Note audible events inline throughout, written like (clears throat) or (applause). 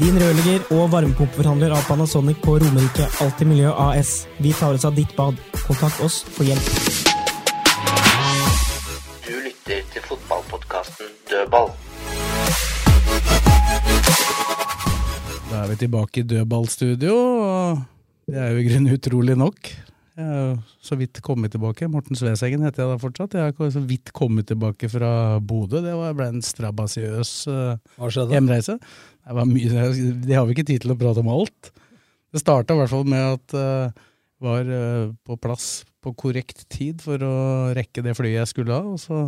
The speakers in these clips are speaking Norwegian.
Din rørlegger og varmepumpeforhandler av Panasonic på Romerike Alltid Miljø AS. Vi tar oss av ditt bad. Kontakt oss for hjelp. Du lytter til fotballpodkasten Dødball. Da er vi tilbake i dødballstudio, og det er jo i grunnen utrolig nok. Jeg er jo så vidt kommet tilbake. Morten Svesengen heter jeg da fortsatt. Jeg har så vidt kommet tilbake fra Bodø. Det ble en strabasiøs hjemreise. Hva skjedde? Det, var mye, det har vi ikke tid til å prate om alt. Det starta i hvert fall med at jeg var eh, på plass på korrekt tid for å rekke det flyet jeg skulle ha, og så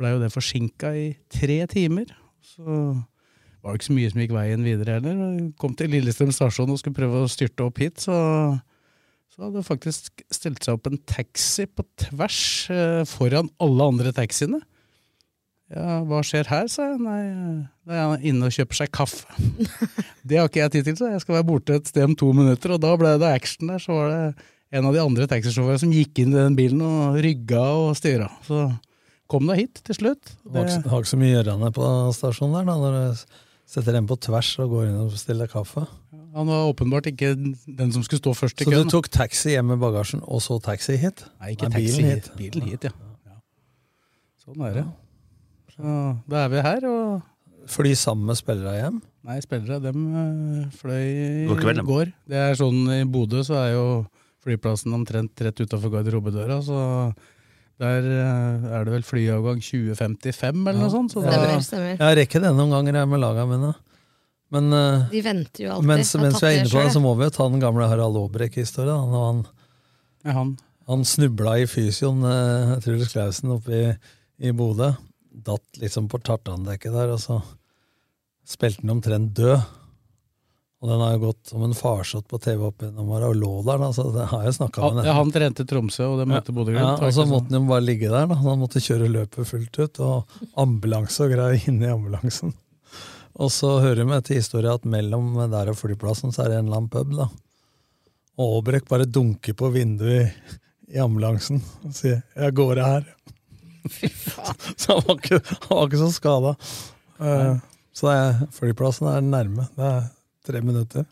blei jo det forsinka i tre timer. Så var det ikke så mye som gikk veien videre heller. Jeg kom til Lillestrøm stasjon og skulle prøve å styrte opp hit, så, så hadde det faktisk stilt seg opp en taxi på tvers eh, foran alle andre taxiene. Ja, hva skjer her, sa jeg. Nei, da er han inne og kjøper seg kaffe. (laughs) det har ikke jeg tid til, så jeg skal være borte et sted om to minutter. Og da ble det action der, så var det en av de andre taxisjåførene som gikk inn i den bilen og rygga og styra. Så kom da hit til slutt. Det har ikke- så mye gjørende på stasjonen der, da, når du setter en på tvers og går inn og bestiller kaffe. Han var åpenbart ikke den som skulle stå først i Så du tok taxi hjem med bagasjen, og så taxi hit? Nei, ikke Nei, taxi bilen hit. Bilen hit, ja. ja. Sånn er det. Så da er vi her, og Fly sammen med spillere hjem? Nei, spillere, dem øh, fløy i går. Det er sånn i Bodø så er jo flyplassen omtrent rett utafor garderobedøra, så der øh, er det vel flyavgang 2055 eller noe sånt. Så da, Stemmer, stemmer. Jeg rekker det noen ganger jeg med laga mine. Men eh, De venter jo alltid. mens, mens vi er inne på det, så må vi jo ta den gamle Harald Aabrekk-historien. Han, Han, ja, han, han snubla i fysioen, Truls Klausen, oppe i, i Bodø. Datt liksom på tartandekket der, og så spilte han omtrent død. Og den har jo gått som en farsott på TV opp gjennom åra, og lå der, da, så det har jeg snakka med. ja, han trente Tromsø, og det møtte Bodø-Glimt. Ja, og så sånn- måtte han jo bare ligge der. da Han måtte kjøre løpet fullt ut, og ambulanse og greier i ambulansen. Og så hører vi til historien at mellom der og flyplassen så er det en eller annen pub. da Og Aabrek bare dunker på vinduet i, i ambulansen og sier 'jeg går her'. (laughs) så han var ikke, han var ikke så skada. så det er, flyplassen er nærme. Det er tre minutter.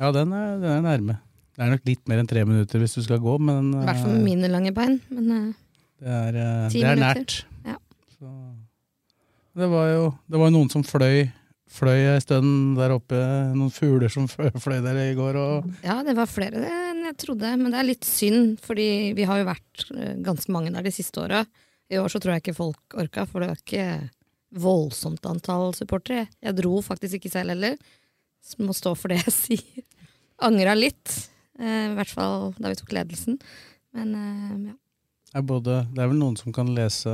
Ja, den er, den er nærme. Det er nok litt mer enn tre minutter hvis du skal gå, men I hvert fall med mine lange bein. Men eh, det er, Ti det er nært. Ja. Så, det var jo det var noen som fløy, fløy ei stund der oppe. Noen fugler som fløy, der i går. Og, ja, det var flere enn jeg trodde. Men det er litt synd, fordi vi har jo vært eh, ganske mange der de siste åra. I år så tror jeg ikke folk orka, for det var ikke voldsomt antall supportere. Jeg dro faktisk ikke selv heller. Så må stå for det (laughs) jeg sier. Angra litt. eh, I hvert fall da vi tok ledelsen. Men eh, ja. er både, det er vel noen som kan lese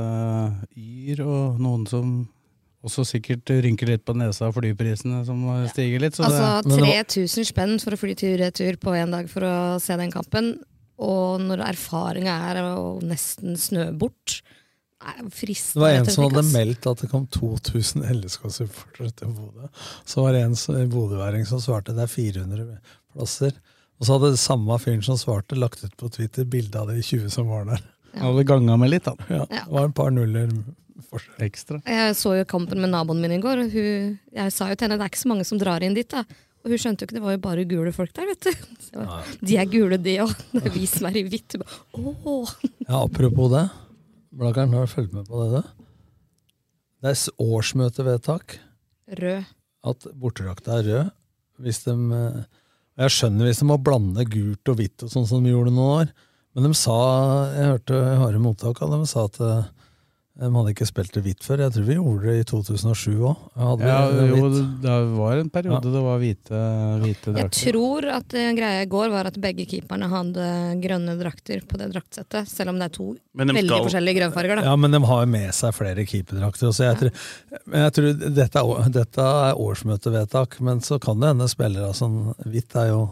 Yr, og noen som også sikkert rynker litt på nesa av flyprisene som stiger litt. Så Altså det, 3000 spenn for å fly tur-retur på én dag for å se den kampen. Og når erfaringa er å nesten snø bort Det fristende. Det var en som hadde meldt at det kom 2000 LSK-supportere til Bodø. Så var det en som- bodøværing som svarte det er 400 plasser. Og så hadde det samme fyren som svarte, lagt ut på Twitter bilde av de 20 som var der. Han hadde ganga med litt, da. Ja, det var et par nuller forskjell. Ekstra. Jeg så jo kampen med naboen min i går, og hun, jeg sa jo til henne det er ikke så mange som drar inn dit. da Og hun skjønte jo ikke det var jo bare gule folk der, vet du. Så de er gule, de òg. Det er vi som er i hvitt. Ja, apropos det. Blakkaren, har du fulgt med på det? du? Det er årsmøtevedtak Rød. at bortedrakta er rød. Hvis de, eh, jeg skjønner hvis de må blande gult og hvitt, og sånn som de gjorde noen år. Men de sa, jeg hørte Harde Mottak, de sa at eh, de hadde ikke spilt det hvitt før. Jeg tror vi gjorde det i 2007 òg. Ja, jo, det var en periode det var hvite, hvite Jeg tror at eh, greia i går var at begge keeperne hadde grønne drakter på det draktsettet, selv om det er to de veldig skal- forskjellige grønnfarger. da. Ja, men de har jo med seg flere keeperdrakter. Så jeg, tror, jeg tror dette er, dette er årsmøtevedtak, men så kan det hende spillere altså, Hvitt er jo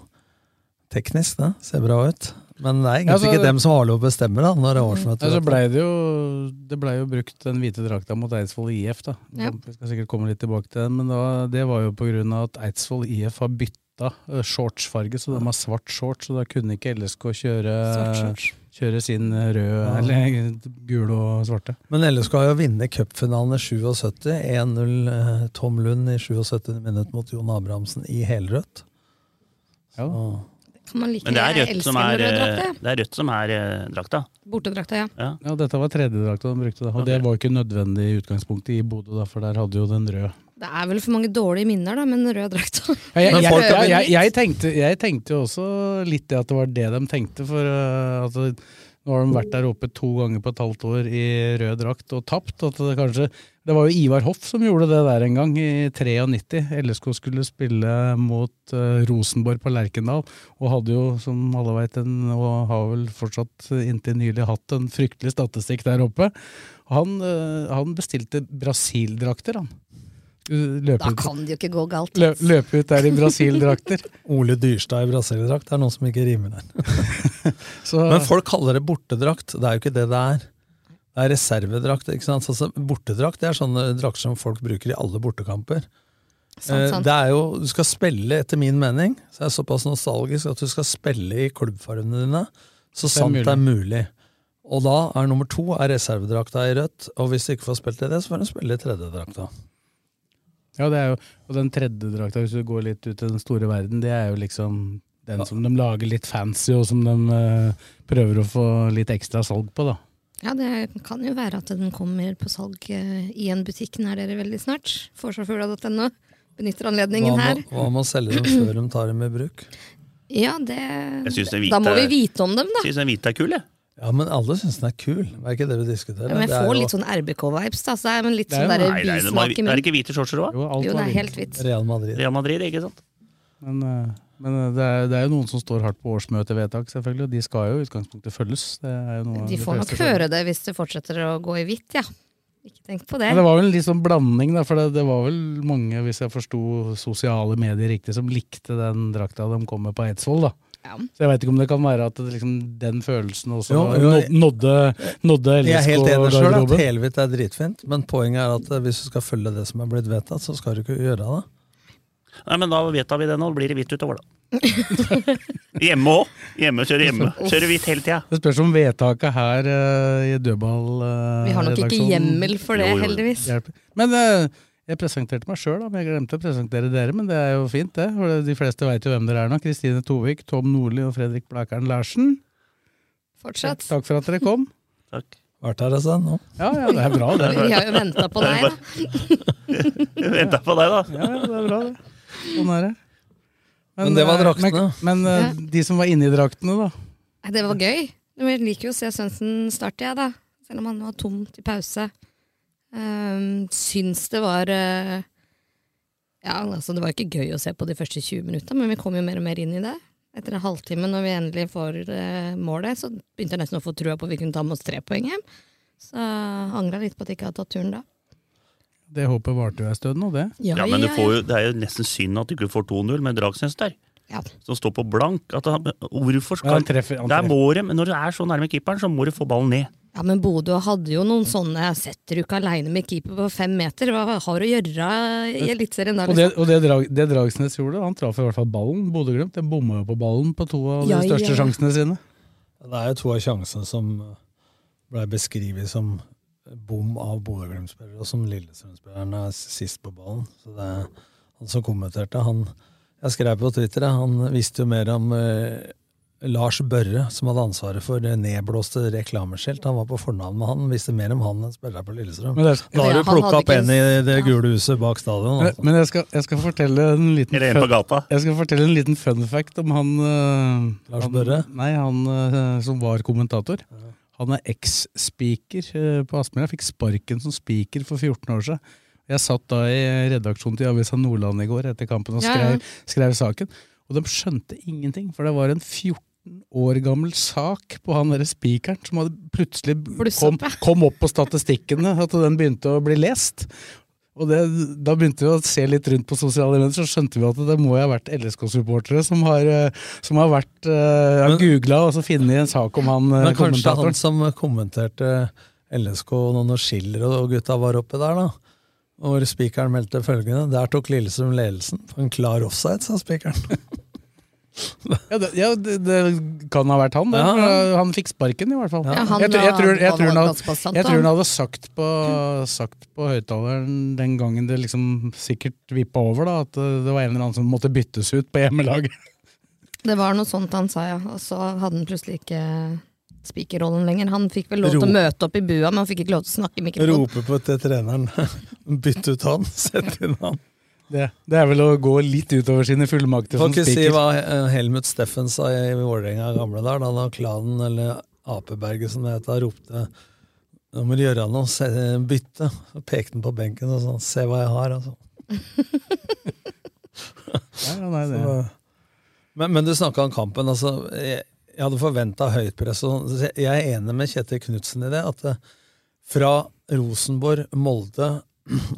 teknisk, det. Ser bra ut. Men det er egentlig Ja, så- ikke dem som har lov å bestemme da, når det er årsmøte. Ja, så blei det jo Det ble jo brukt den hvite drakta mot Eidsvoll IF, da. Ja. Vi skal sikkert komme litt tilbake til den, men da, det var jo av at Eidsvoll IF har bytta shortsfarge, så de har svart shorts, så da kunne ikke LSK kjøre, kjøre sin røde, eller gul og svarte. Men LSK har jo vunnet cupfinalen i 77. 1-0 eh, Tom Lund i 77. minutt mot Jon Abrahamsen i helrødt. Så- Kan man like Men det er rødt elske som er, drakt, eh, det? det er, rødt som er eh, drakta. Bortedrakta, ja. Ja. Ja, dette var tredjedrakta de brukte, da. Og det var ikke nødvendig i utgangspunktet i Bodø, da, for der hadde jo den røde. Det er vel for mange dårlige minner, da, med den røde drakta. Ja, jeg, Men jeg, jeg, jeg tenkte jo også litt det at det var det de tenkte, for uh, altså, nå har de vært der oppe to ganger på et halvt år i rød drakt og tapt. Det, kanskje, det var jo Ivar Hoff som gjorde det der en gang, i 93. LSK skulle spille mot uh, Rosenborg på Lerkendal, og hadde jo, som alle vet, og har vel fortsatt inntil nylig hatt en fryktelig statistikk der oppe. Han, uh, han bestilte Brasil-drakter, han. Løpe Da ut- kan det jo ikke gå galt. Lø, løpe ut der i Brasil-drakter. (laughs) Ole Dyrstad i Brasil-drakt. Er noe som ikke rimer der. (laughs) Så- Men folk kaller det bortedrakt. Det er jo ikke det det er. Det er reservedrakt. ikke sant? Altså, bortedrakt det er sånne drakter som folk bruker i alle bortekamper. Sant, Eh, sant. Det er jo, Du skal spille, etter min mening, så er det såpass nostalgisk at du skal spille i klubbfargene dine så det sant sant det er mulig. Og da er nummer to er reservedrakta i rødt, og hvis du ikke får spilt i det, så får du spille i tredjedrakta. Ja, det er jo, og den tredje drakta, hvis du går litt ut i den store verden, det er jo liksom den som de lager litt fancy, og som de eh, prøver å få litt ekstra salg på, da. Ja, det kan jo være at den kommer på salg eh, i en butikk nær dere veldig snart. Forsvarsfugla.no. Benytter anledningen Hva her. med, hva med å selge dem før de tar dem i bruk? Ja, det Jeg synes den hvite, Da må vi vite om dem, da. Synes den hvite er kul, jeg. Ja, men alle syns den er kul. Det er ikke det vi diskuterer. Ja, men jeg får jo litt sånn RBK-vibes. da, så det er men litt Det er sånn der Nei, nei, det er det ikke hvite shortser òg? Jo, Jo, det er helt hvitt. Real Madrid. Real Madrid, ikke sant? Men, eh, men eh, det, er, det er jo noen som står hardt på årsmøtevedtak, selvfølgelig, og de skal jo i utgangspunktet følges. Det er jo noe De får nok høre det hvis det fortsetter å gå i hvitt, ja. Ikke tenk på det. Men det var vel en litt sånn blanding, da, for det, det var vel mange, hvis jeg forsto sosiale medier riktig, som likte den drakta de kom med på Eidsvoll. da. Ja. Så jeg veit ikke om det kan være at det, liksom, den følelsen også Jo, jo, nådde, nådde, LSK. Jeg er helt enig sjøl at helhvitt er dritfint, men poenget er at eh, hvis du skal følge det som er blitt vedtatt, så skal du ikke gjøre det. Nei, men da vedtar vi det nå. Blir det hvitt utover, da. (laughs) hjemme òg. Hjemme, kjører hjemme. Kjører hvitt hele tida. Det spørs om vedtaket her uh, i dødball Vi har nok ikke hjemmel for det, heldigvis. Men eh, jeg presenterte meg sjøl, men jeg glemte å presentere dere. Men det er jo fint, det. For de fleste veit jo hvem dere er nå. Kristine Tovik, Tom Nordli og Fredrik Blakeren Larsen. Fortsatt. Takk for at dere kom. (laughs) Takk. Vært her en stund nå. Ja, ja, det er bra, det. (laughs) Vi har jo venta på deg, da. (laughs) Venta på deg, da. Ja, ja, det er bra, det. Sånn er det. Men det var eh, draktene. Men, men eh, Ja. de som var inni draktene, da. Det var gøy. Jeg liker jo å se Svendsen starte, jeg, da. Selv om han var tom til pause. Um, syns det var eh, Ja, altså, det var ikke gøy å se på de første 20 minutta, men vi kom jo mer og mer inn i det. Etter en halvtime, når vi endelig får eh, målet, så begynte jeg nesten å få trua på at vi kunne ta med oss tre poeng hjem. Så angra litt på at jeg ikke hadde tatt turen da. Det håpet varte jo en stund nå, det. Ja, men du får jo, Det er jo nesten synd at du ikke får 2-0 med Dragsnes der. Ja. Som står på blank. At han, hvorfor Ja, skal han treffer- han Der må de, Når du er så nærme keeperen, så må du få ballen ned. Ja, men Bodø hadde jo noen sånne Setter du ikke aleine med keeper på fem meter? Hva har du å gjøre i Eliteserien da? Og det, Liksom? og det, drag, det Dragsnes gjorde, han traff i hvert fall ballen. Bodø-Glimt den bomma jo på ballen på to av de Ja, største ja. sjansene sine. Det er jo to av sjansene som ble beskrevet som bom av Bodø-Glimt-spillere, og som Lillestrøm-spillerne er sist på ballen. Så det er han som kommenterte, han Jeg skrev på Twitter, han visste jo mer om eh, Lars Børre, som hadde ansvaret for det nedblåste reklameskilt. Han var på fornavn med han, visste mer om han enn spillere på Lillestrøm. Men det- Da har du plukka opp en i det gule huset bak stadion. Men, Altså. men jeg, skal, jeg skal fortelle en liten Eller en på gata. Jeg skal fortelle en liten fun fact om han uh, Lars han, Børre? Nei, han uh, som var kommentator. Han er eks-speaker uh, på Aspmyra. Fikk sparken som speaker for 14 år siden. Jeg satt da i redaksjonen til Avisa Nordland i går etter kampen og Ja, ja. skrev saken. Og de skjønte ingenting, for det var en 14 år gammel sak på han derre spikeren som hadde plutselig kom, kom opp på statistikkene, at den begynte å bli lest. Og det, Da begynte vi å se litt rundt på sosiale medier, så skjønte vi at det må jo ha vært LSK-supportere som har, eh, som har vært uh, googla og så funnet en sak om han eh, Men kanskje han som kommenterte LSK når noen Schiller og gutta var oppe der, da. Hvor spikeren meldte følgende Der tok Lillesund ledelsen på en klar offside, sa spikeren. (laughs) Ja, det, ja det, det kan ha vært han. det. Ja. Han fikk sparken, i hvert fall. Ja, han jeg, tror- jeg, tror, jeg, tror han hadde- jeg tror han. han hadde sagt på, sagt på høyttaleren den gangen det liksom sikkert vippa over, da, at eh, det var en eller annen som måtte byttes ut på hjemmelaget. (laughs) Det var noe sånt han sa, ja. Og så hadde han plutselig ikke spikerrollen lenger. Han fikk vel lov til å møte opp i bua, men han fikk ikke lov til å snakke i mikrofonen. Rope på til treneren. (laughs) Bytt ut han, (laughs) sett inn han. Det, det er vel å gå litt utover sine fullmakter som Får som ikke si hva eh, Helmut Steffen sa i Vålerenga gamle der, da klanen, eller Apeberget som det heter, ropte nå må du gjøre noe, se, bytte. Så pekte han på benken og sånn, se hva jeg har, altså. (laughs) nei, nei, det. Så, men, men du snakka om kampen. altså Jeg, jeg hadde forventa høyt press. og Jeg er enig med Kjetil Knutsen i det. At fra Rosenborg, Molde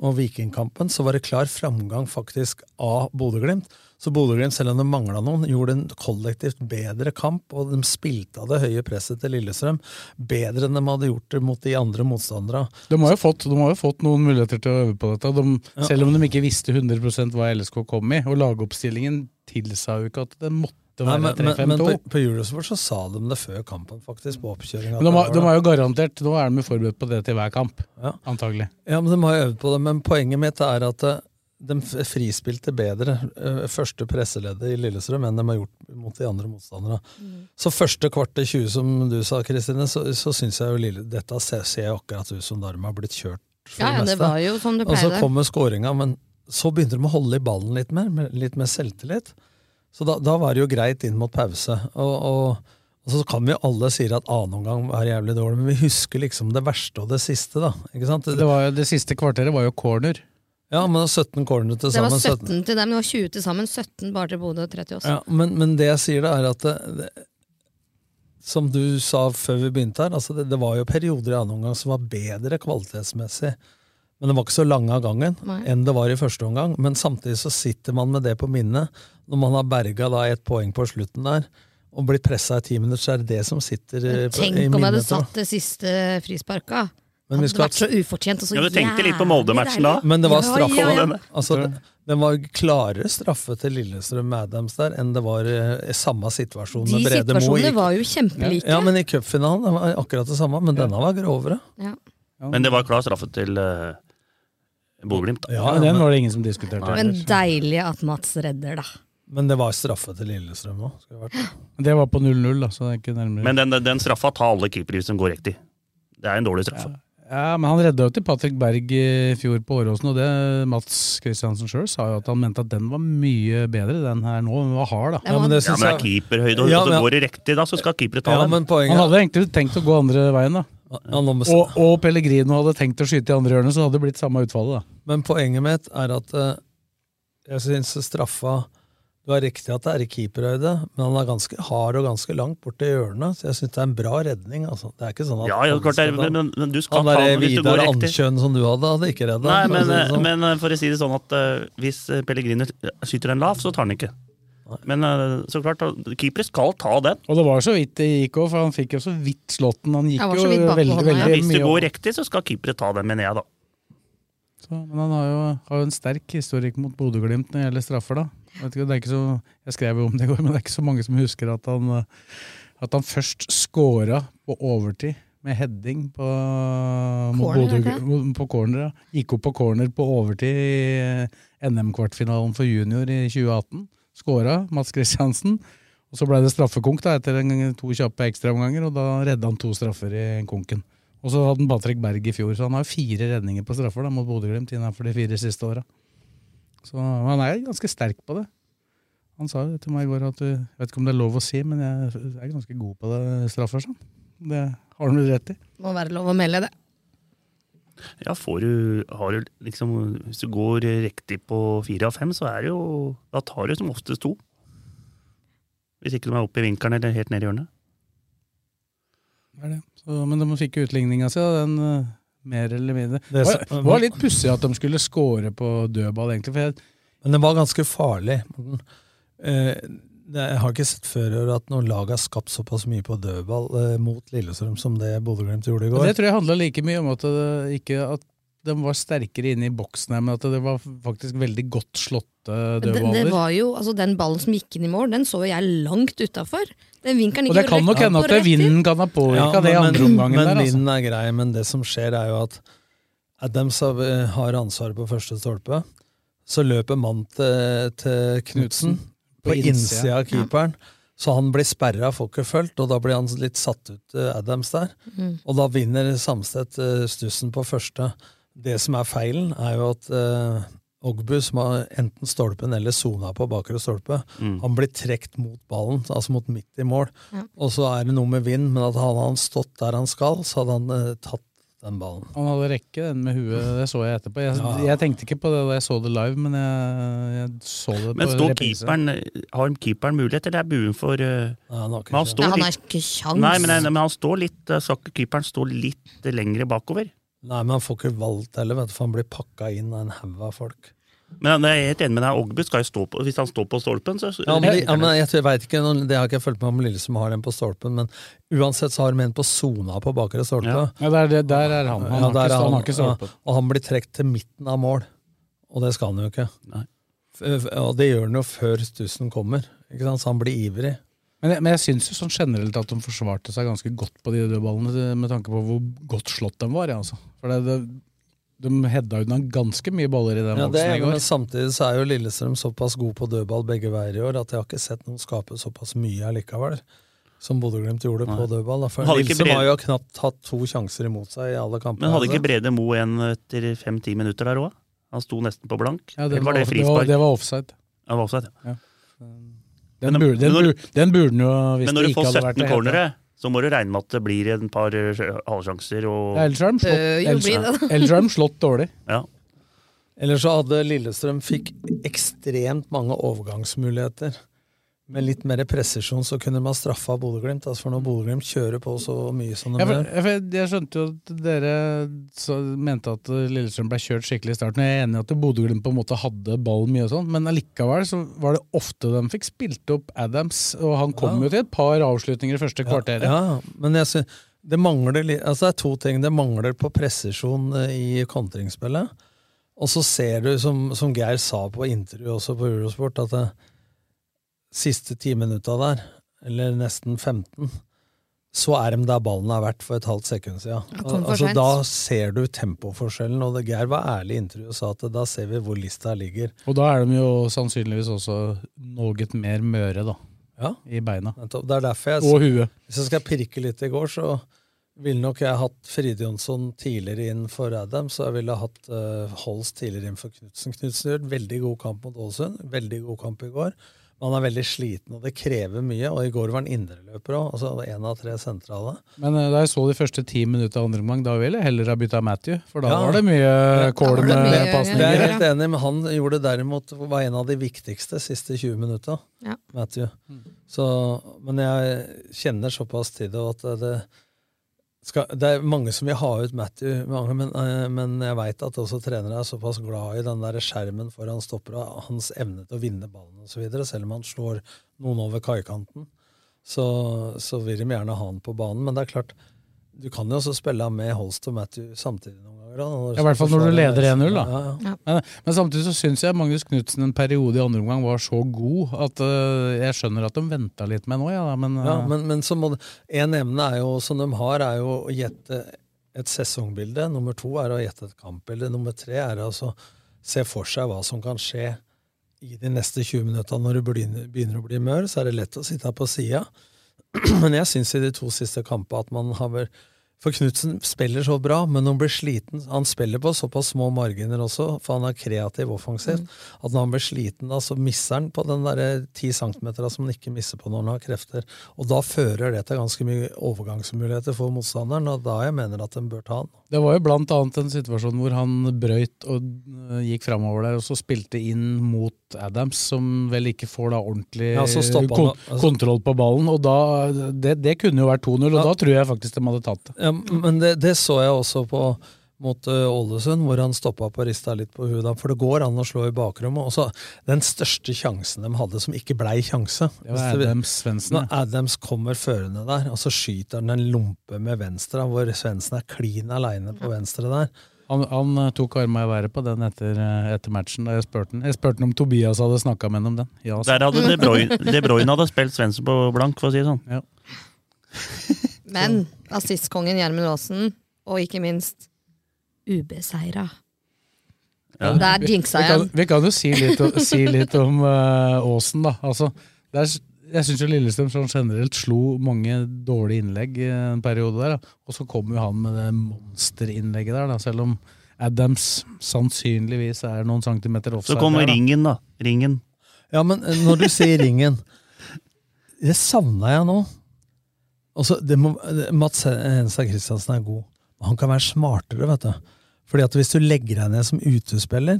og Vikingkampen så var det klar framgang faktisk av Bodø-Glimt. Så Bodø-Glimt, selv om det mangla noen, gjorde en kollektivt bedre kamp. Og de spilte av det høye presset til Lillestrøm bedre enn de hadde gjort det mot de andre motstanderne. De har, jo fått, de har jo fått noen muligheter til å øve på dette. De, Ja. Selv om de ikke visste 100% hva LSK kom i. Og lagoppstillingen tilsa jo ikke at det måtte Nei, men, men, men 3-5-2. på, på Eurosport så sa de det før kampen, faktisk, på oppkjøringen. Men de, var de har jo garantert Nå er de forberedt på det til hver kamp, Ja. antagelig. Ja, men De har øvd på det, men poenget mitt er at eh, de frispilte bedre eh, første presseleddet i Lillestrøm enn de har gjort mot de andre motstanderne. Så første kvarter 20, som du sa, Kristine, så, så syns jeg jo Lille, dette ser, ser jeg akkurat ut som Darme har blitt kjørt for Ja, ja, det det var jo som det Og så kommer skåringa, men så begynte de å holde i ballen litt mer, med litt mer selvtillit. Så da, da var det jo greit inn mot pause. Og, og, og så kan vi alle si at annen omgang var jævlig dårlig, men vi husker liksom det verste og det siste, da. Ikke sant? Det, var, jo- det siste kvarteret var jo corner. Ja, men 17 corner til sammen. Det var sammen. 17 til dem, det var 20 til sammen. 17 bare til Bodø og 30 også. Ja, men, men det jeg sier da, er at det, det, som du sa før vi begynte her, altså det, det var jo perioder i annen omgang som var bedre kvalitetsmessig. Men det var ikke så lange av gangen Nei. enn det var i første omgang. Men samtidig så sitter man med det på minnet. Når man har berga da ett poeng på slutten der, og blitt pressa i ti minutter, så er det det som sitter i på- Tenk om jeg hadde satt det siste frisparka. Men hadde skal- vært så ufortjent og så Ja, du tenkte litt på Molde-matchen da. Men det var straffe. Ja, ja, ja. Altså, den var klarere straffe til Lillestrøm Adams der enn det var eh, i samme situasjon De med Brede Moe. situasjonene gikk- var jo kjempelike. Ja, men i cupfinalen det var akkurat det samme, men denne var grovere. Ja. Men det var klar straffe til uh, Bodø-Glimt. da. Ja, men Den var det ingen som diskuterte. Men deilig at Mats redder, da. Men det var straffe til Lillestrøm òg. Det var på 0-0, da, så det er ikke nærmere. Men den, den straffa tar alle keepere som går riktig. Det er en dårlig straffe. Ja, men han redda jo til Patrick Berg i fjor på Åråsen, og det Mats Kristiansen sjøl sa jo at han mente at den var mye bedre, den her nå. Den var hard, da. Ja, men det Ja, men det er keeperhøyde, og Ja, men- går det riktig, da, så skal keepere ta Ja, den. Han hadde egentlig tenkt å gå andre veien, da. Ja, Og, og Pellegrino hadde tenkt å skyte i andre hjørnet, så hadde det blitt samme utfallet, da. Men poenget mitt er at eh, jeg syns straffa Du har riktig at det er i keeperhøyde, men han er ganske hard og ganske langt bort til hjørnet, så jeg syns det er en bra redning. Altså. Det er ikke sånn at Ja, ja, klart er, men, men, men du skal ta den hvis du går Vidar riktig. Andkjøn som du hadde, hadde ikke redda. Nei, for men, si sånn. men eh, for å si det sånn at uh, hvis eh, Pellegrino skyter den lav, så tar han ikke. Men uh, så klart, keepere skal ta den. Og det var så vidt det gikk òg, for han fikk jo så vidt slått den. Han gikk jo veldig, veldig, hånda, ja. veldig Hvis du går riktig, så skal keepere ta den, mener jeg, da. Så, men han har jo, har jo en sterk historikk mot Bodø-Glimt når det gjelder straffer, da. Ikke, det er ikke så, jeg skrev jo om det i går, men det er ikke så mange som husker at han, eh, at han først scora på overtid med heading på, Corner, Bodø, på corner. Ja. Gikk opp på corner på overtid i NM-kvartfinalen for junior i 2018. Skåra Mats Kristiansen. Og så ble det straffekonk da, etter en, to kjappe ekstraomganger, og da redda han to straffer i konken. Og så hadde han Patrick Berg i fjor, så han har fire redninger på straffer da, mot Bodø-Glimt innenfor de fire siste åra. Så han er ganske sterk på det. Han sa jo til meg i går at jeg vet ikke om det er lov å si, men jeg er ganske god på det straffer. Sånn. Det har han vel rett i. Må være lov å melde det. Ja, får du, har du liksom, Hvis du går riktig på fire av fem, så er det jo Da tar du som oftest to. Hvis ikke de er oppe i vinkelen eller helt ned i hjørnet. Det er det. Så, men de fikk jo utligninga si, den uh, mer eller mindre. Det Det var, litt pussig at de skulle score på dødball, egentlig. For jeg, Men den var ganske farlig. Eh, jeg har ikke sett før at noen lag har skapt såpass mye på dødball eh, mot Lillestrøm som det Bodø-Glimt gjorde i går. det tror jeg handla like mye om at, det, ikke at de var sterkere inne i boksen her, men at det var faktisk veldig godt slåtte dødballer. det, det var jo, altså Den ballen som gikk inn i mål, den så jeg langt utafor. Den vinkelen Og det kan nok hende at vinden kan ha påvirka Ja, det i andre omgangen Men der. Altså. vinden er grei, men det som skjer er jo at Adams har eh, har ansvaret på første stolpe. Så løper mann til, til Knutsen på, På innsida. av keeperen. Så han blir sperra, får ikke fulgt, og da blir han litt satt ut, eh, Adams der. Mm. Og da vinner Samstedt eh, stussen på første. Det som er feilen, er jo at eh, Ogbu, som har enten stolpen eller sona på bakre stolpe, Mm. han blir trukket mot ballen, altså mot midt i mål. Ja. Og så er det noe med vind, men at hadde han stått der han skal, så hadde han eh, tatt den ballen. Han hadde rekke den med huet, det så jeg etterpå. Jeg, Ja. jeg tenkte ikke på det da jeg så det live, men jeg, jeg så det Men på står reprise. keeperen, har keeperen mulighet, eller er buen for uh, han har ikke han, sjans. står Ja, han har ikke kjangs. nei, men, men han står litt uh, Skal ikke keeperen stå litt lengre bakover? Nei, men han får ikke valgt heller, vet du, for han blir pakka inn av en haug av folk. Men jeg er helt enig med deg, Ogbu skal jo stå på Hvis han står på stolpen, så Ja, men, de, ja, men jeg, jeg vet ikke, Det har ikke jeg fulgt med om Lillestrøm har den på stolpen, men uansett så har de en på sona på bakre stolpe. Ja. Ja, der, der, der er han. Han, Ja, har, ikke, han har ikke stolpen. ja, og han blir trukket til midten av mål, og det skal han jo ikke. Nei. Og det gjør han jo før stussen kommer, ikke sant? så han blir ivrig. Men, jeg- men jeg syns jo sånn generelt at de forsvarte seg ganske godt på de dødballene, med tanke på hvor godt slått de var. Ja, altså. For det, det, de hedda unna ganske mye baller i den Ja, boksen er, går. men samtidig så er jo Lillestrøm såpass god på dødball begge veier i år at jeg har ikke sett noen skape såpass mye allikevel. Som Bodø-Glimt gjorde på dødball. Da. For Lillestrøm Brede... har jo knapt hatt to sjanser imot seg i alle kampene. Men hadde ikke altså. Brede Mo en etter fem-ti minutter der òg? Han sto nesten på blank. Ja, det, var, var det det, var, det var offside. Ja, det var offside, ja. Den, Men- burde, den, når- burde, den burde den jo, hvis Men når du får 17 det. cornere, så må du regne med at det blir en par eh, halvsjanser og Ja, Ellers har de slått, ellers, ellers har de slått dårlig. (laughs) Ja. Eller så hadde Lillestrøm fikk ekstremt mange overgangsmuligheter. Med litt mer presisjon så kunne man straffa Bodø-Glimt. Altså for når Bodø-Glimt kjører på så mye som de gjør. jeg, jeg skjønte jo at dere så, mente at Lillestrøm ble kjørt skikkelig i starten. Jeg er enig i at Bodø-Glimt på en måte hadde ballen mye, og sånn, men allikevel så var det ofte de fikk spilt opp Adams, og han kom Ja. jo til et par avslutninger i første kvarteret. Ja, men jeg synes, det mangler Altså det er to ting. Det mangler på presisjon eh, i kontringsspillet. Og så ser du, som, som Geir sa på intervju også på Eurosport, at det siste ti minutta der, eller nesten 15, så er de der ballen har vært for et halvt sekund siden. Ja, altså, da ser du tempoforskjellen, og det, Geir var ærlig i intervjuet og sa at da ser vi hvor lista ligger. Og da er de jo sannsynligvis også noe mer møre, da. Ja. I beina. Det er derfor jeg Og huet. Hvis jeg skal pirke litt i går, så ville nok jeg hatt Fride Jonsson tidligere inn for Adam, så jeg ville hatt uh, Holst tidligere inn for Knutsen. Knutsen gjør veldig god kamp mot Ålesund. Veldig god kamp i går. Men han er veldig sliten, og det krever mye. Og i går var han indreløper òg, altså én av tre sentrale. Men eh, da jeg så de første ti minutter av andre omgang, da ville jeg heller ha bytta Matthew, for da Ja. var det mye kål med pasninger. Det er jeg helt enig men han gjorde derimot var en av de viktigste siste 20 minutta. Ja. Matthew. Så, men jeg kjenner såpass til det at det, skal, det er mange som vil ha ut Matthew, mange, men, eh, men jeg veit at også trenere er såpass glad i den der skjermen foran stoppera, hans evne til å vinne ballen osv., selv om han slår noen over kaikanten. Så, så vil de gjerne ha han på banen. Men det er klart, du kan jo også spille med Holst og Matthew samtidig noen Ja, I hvert fall når du leder 1-0, da. Ja, ja. Men, men samtidig så syns jeg Magnus Knutsen en periode i andre omgang var så god at uh, jeg skjønner at de venta litt med nå, ja, da, men, Ja, øh, men, men så må det, en emne er jo, som de har, er jo å gjette et sesongbilde. Nummer to er å gjette et kampbilde. Nummer tre er altså se for seg hva som kan skje i de neste 20 minutta, når du begynner, begynner å bli mør, så er det lett å sitte her på sida. (clears throat) Men jeg syns i de to siste kampene at man har vel For Knutsen spiller så bra, men når han blir sliten Han spiller på såpass små marginer også, for han er kreativ offensivt, at når han blir sliten, da, så misser han på den der ti centimetera som han ikke misser på når han har krefter. Og da fører det til ganske mye overgangsmuligheter for motstanderen, og da jeg mener at en bør ta han. Det var jo blant annet en situasjon hvor han brøyt og øh, gikk framover der, og så spilte inn mot Adams, som vel ikke får da ordentlig Ja, han, altså. kontroll på ballen. Og da, det, det kunne jo vært 2-0, og Ja. da tror jeg faktisk de hadde tatt det. Ja, men det, det så jeg også på mot ø, Ålesund, hvor han stoppa på og rista litt på huet. For det går an å slå i bakrommet. Og så Den største sjansen de hadde, som ikke blei sjanse Det var Adams Svendsen, Når Adams kommer førende der, og så skyter han en lompe med venstre, hvor Svendsen er klin aleine på venstre der. Han, han øh, tok arma i været på den etter, øh, etter matchen. da Jeg spurte han Jeg spurte om Tobias hadde snakka med ham om den. Ja, Der hadde De Bruyne, De Bruyne hadde spilt Svendsen på blank, for å si det sånn. Ja. Men assistkongen Gjermund Aasen, og ikke minst ubeseira. Ja. Der jinxa vi, jeg den. vi kan jo si litt, si litt om uh, Åsen, da. Altså, det er, jeg syns Lillestrøm sånn generelt slo mange dårlige innlegg i en periode der. Da. Og så kom jo han med det monsterinnlegget der, da, selv om Adams sannsynligvis er noen centimeter offside. Så kommer der, da. ringen, da. Ringen. Ja, men når du sier ringen Det savna jeg nå. Altså, det må, Mats Henstad Christiansen er god. Han kan være smartere, vet du. Fordi at hvis du legger deg ned som utespiller,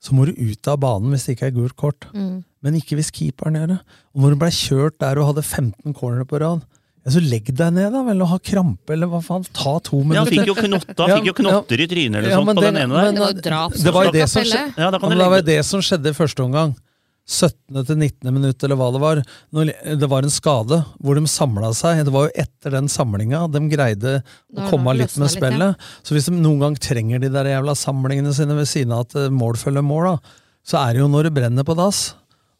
så må du ut av banen hvis det ikke er gult kort. Mm. Men ikke hvis keeperen gjør det. Og når du blei kjørt der og hadde 15 cornere på rad, ja, så legg deg ned, da vel, og ha krampe, eller hva faen. Ta to Ja, minutter. han fikk jo knotter, ja, fikk jo knotter i trynet eller Ja, sånt på det- den ene der. men- Det var jo drap. Det var det Ja, ja, det som skjedde i første omgang. 17. til 19. minutt, eller hva det var. Når det var en skade hvor de samla seg. Det var jo etter den samlinga de greide å komme da litt med med litt, ja. spillet. Så hvis de noen gang trenger de der jævla samlingene sine ved siden av at eh, mål følger mål, da, så er det jo når det brenner på dass.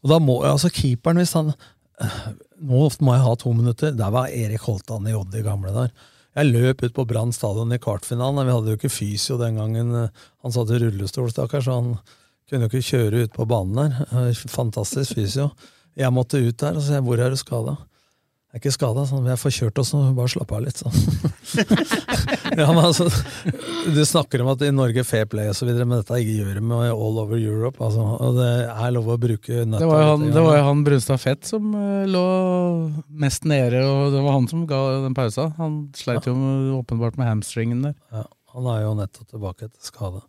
Og da må altså keeperen, hvis han eh, Nå må jeg ha to minutter. Der var Erik Holtan i Odd i gamle der. Jeg løp ut på Brann stadion i kvartfinalen. Vi hadde jo ikke fysio den gangen. Han satt i rullestol, stakkar, så han kunne jo ikke kjøre ut på banen der. Eh, Fantastisk fysio. Jeg måtte ut der og se hvor er du skada. Jeg er ikke skada, sånn. vi er forkjørt oss nå, bare slapp av litt. sånn. (laughs) ja, men altså, Du snakker om at i Norge fair play og videre, men dette gjør de med all over Europe. Altså, og det er lov å bruke nøtta. Det var jo han, det var jo han Brunstad Fett som øh, lå mest nede, og det var han som ga den pausa. Han sleit jo åpenbart med hamstringen der. Ja, han er jo nettopp tilbake etter skade.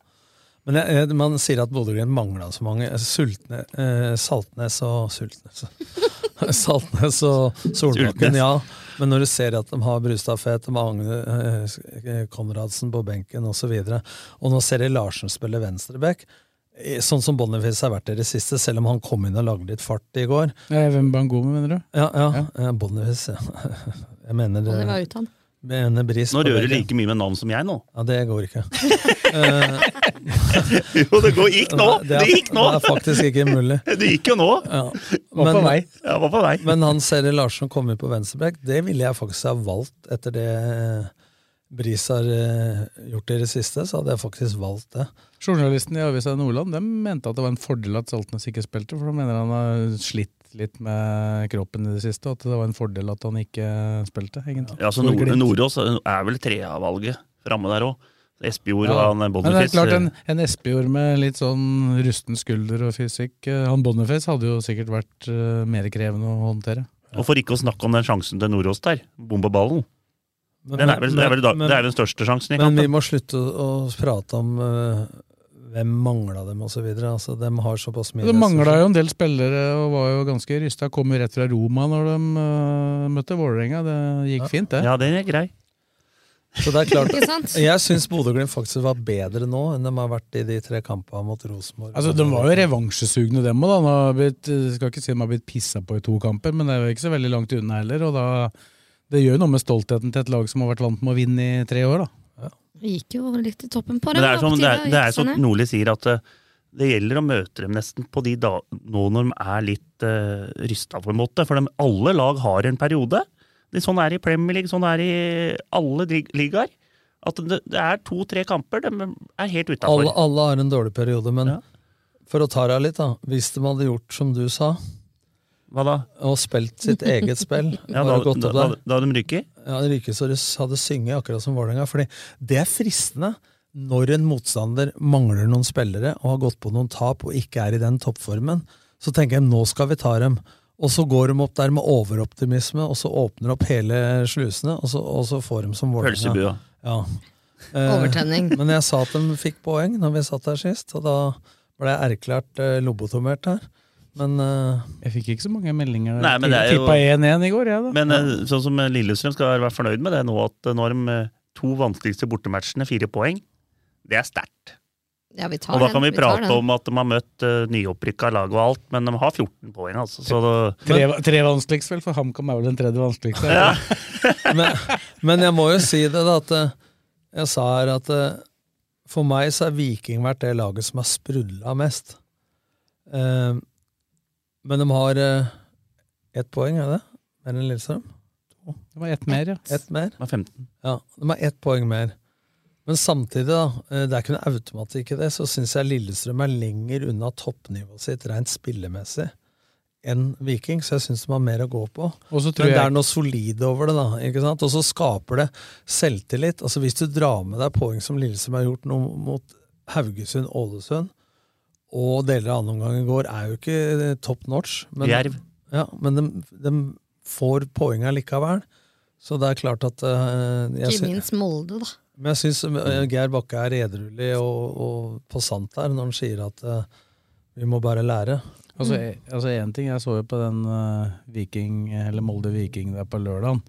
Men jeg, jeg, man sier at Bodø-Glimt mangla så mange. Sultne, eh, Saltnes og Sultnes (laughs) Saltnes og Solbakken, ja. Men når du ser at de har Brustad Fet, Magne eh, Konradsen på benken osv., og, så og nå ser jeg Larsen spille venstreback, eh, sånn som Boniface har vært i det siste, selv om han kom inn og lagde litt fart i går. Ja, Hvem Bangome, mener du? Ja, ja, ja. Boniface, ja. (laughs) Jeg mener det. var Nå rører du like mye med navn som jeg nå. Ja, det går ikke. (laughs) Eh, (laughs) Jo, det går, gikk nå! Det er- gikk nå! Det er faktisk ikke mulig. (laughs) Det gikk jo nå! Ja. Var på vei. Ja, var på vei. Men han Seri Larsen kom inn på venstreback, det ville jeg faktisk ha valgt etter det eh, Bris har eh, gjort i det siste, så hadde jeg faktisk valgt det. Journalisten i Avisa Nordland de mente at det var en fordel at Saltnes ikke spilte, for de mener han har slitt litt med kroppen i det siste, og at det var en fordel at han ikke spilte, egentlig. Ja, så Nord Nordås er vel trea-valget framme der òg. Espejord Ja. og han Men det er klart, en, en Espejord med litt sånn rusten skulder og fysikk eh, Han Boniface hadde jo sikkert vært uh, mer krevende å håndtere. Og for ikke å snakke om den sjansen til Nordås der. Bombeballen. Men- Den er vel, det, er vel, da- men- det er den største sjansen i Men vi må slutte å, å prate om uh, hvem mangla dem, osv. Altså, de har såpass mye Det mangla jo en del spillere og var jo ganske rysta. Kom jo rett fra Roma når de uh, møtte Vålerenga. Det gikk fint, det. Ja, den er grei. Så det er klart, Jeg syns Bodø-Glimt faktisk var bedre nå enn de har vært i de tre kampene mot Rosenborg. Altså, De var jo revansjesugne, dem òg. Skal ikke si de har blitt pissa på i to kamper, men det er jo ikke så veldig langt unna heller. og da, Det gjør jo noe med stoltheten til et lag som har vært vant med å vinne i tre år. da. Det gikk jo litt i toppen på Men det. det er som, det er, det er som sånn, Nordli sier, at eh, det gjelder å møte dem nesten på de da, nå når de er litt uh, rysta, på en måte. For de, alle lag har en periode. Det, sånn er det i Premier League, sånn er det i alle ligaer. At det, det er to-tre kamper, de er helt utafor. Alle, alle har en dårlig periode, men Ja. For å ta deg litt, da. Hvis de hadde gjort som du sa, Hva da? og spilt sitt eget spill (laughs) Ja, da, gått da, opp da, der. da hadde de ryker? Ja, de ryker så de hadde synget akkurat som Vålerenga. Fordi det er fristende når en motstander mangler noen spillere og har gått på noen tap og ikke er i den toppformen. Så tenker jeg nå skal vi ta dem. Og så går de opp der med overoptimisme, og så åpner opp hele slusene, og så, og så får de som Vålerenga. Pølsebua. Ja. Eh, Overtenning. (laughs) Men jeg sa at de fikk poeng når vi satt der sist, og da ble jeg erklært eh, lobotomert her. Men eh, Jeg fikk ikke så mange meldinger. Nei, men det er jo- Tippa 1-1 i går, jeg, da. Men eh, sånn som Lillestrøm skal være fornøyd med det nå, at nå har de eh, to vanskeligste bortematchene, fire poeng. Det er sterkt. Ja, vi tar Og da den. kan vi prate vi om at de har møtt uh, nyopprykka lag og alt, men de har 14 poeng, altså. Så det, Tre, tre vanskeligst, vel, for HamKam er vel den tredje vanskeligste. Ja. (laughs) men, men jeg må jo si det, da, at eh, jeg sa her at eh, for meg så er Viking vært det laget som har sprudla mest. Uh, men de har uh, ett poeng, er det? Mer enn Lillestrøm? Det var ett mer, ja. Ett mer? Det var 15. Ja, de har ett poeng mer. Men samtidig, da, eh, det er ikke noe automatikk i det, så syns jeg Lillestrøm er lenger unna toppnivået sitt rent spillemessig enn Viking, så jeg syns de har mer å gå på. Og Men det jeg- er noe solid over det, da. ikke sant? Og så skaper det selvtillit. Altså Hvis du drar med deg poeng som Lillestrøm har gjort nå mot Haugesund, Ålesund, og deler av andre omgang i går, er jo ikke eh, top notch. Men, Jerv. Ja, men de, de får poeng allikevel. Så det er klart at uh, jeg Ikke minst Molde, da. Men jeg syns Geir Bakke er edruelig og, og på sant der når han sier at uh, vi må bare lære. Altså, én altså en ting, Jeg så jo på den uh, Viking, eller Molde-Viking der på lørdagen.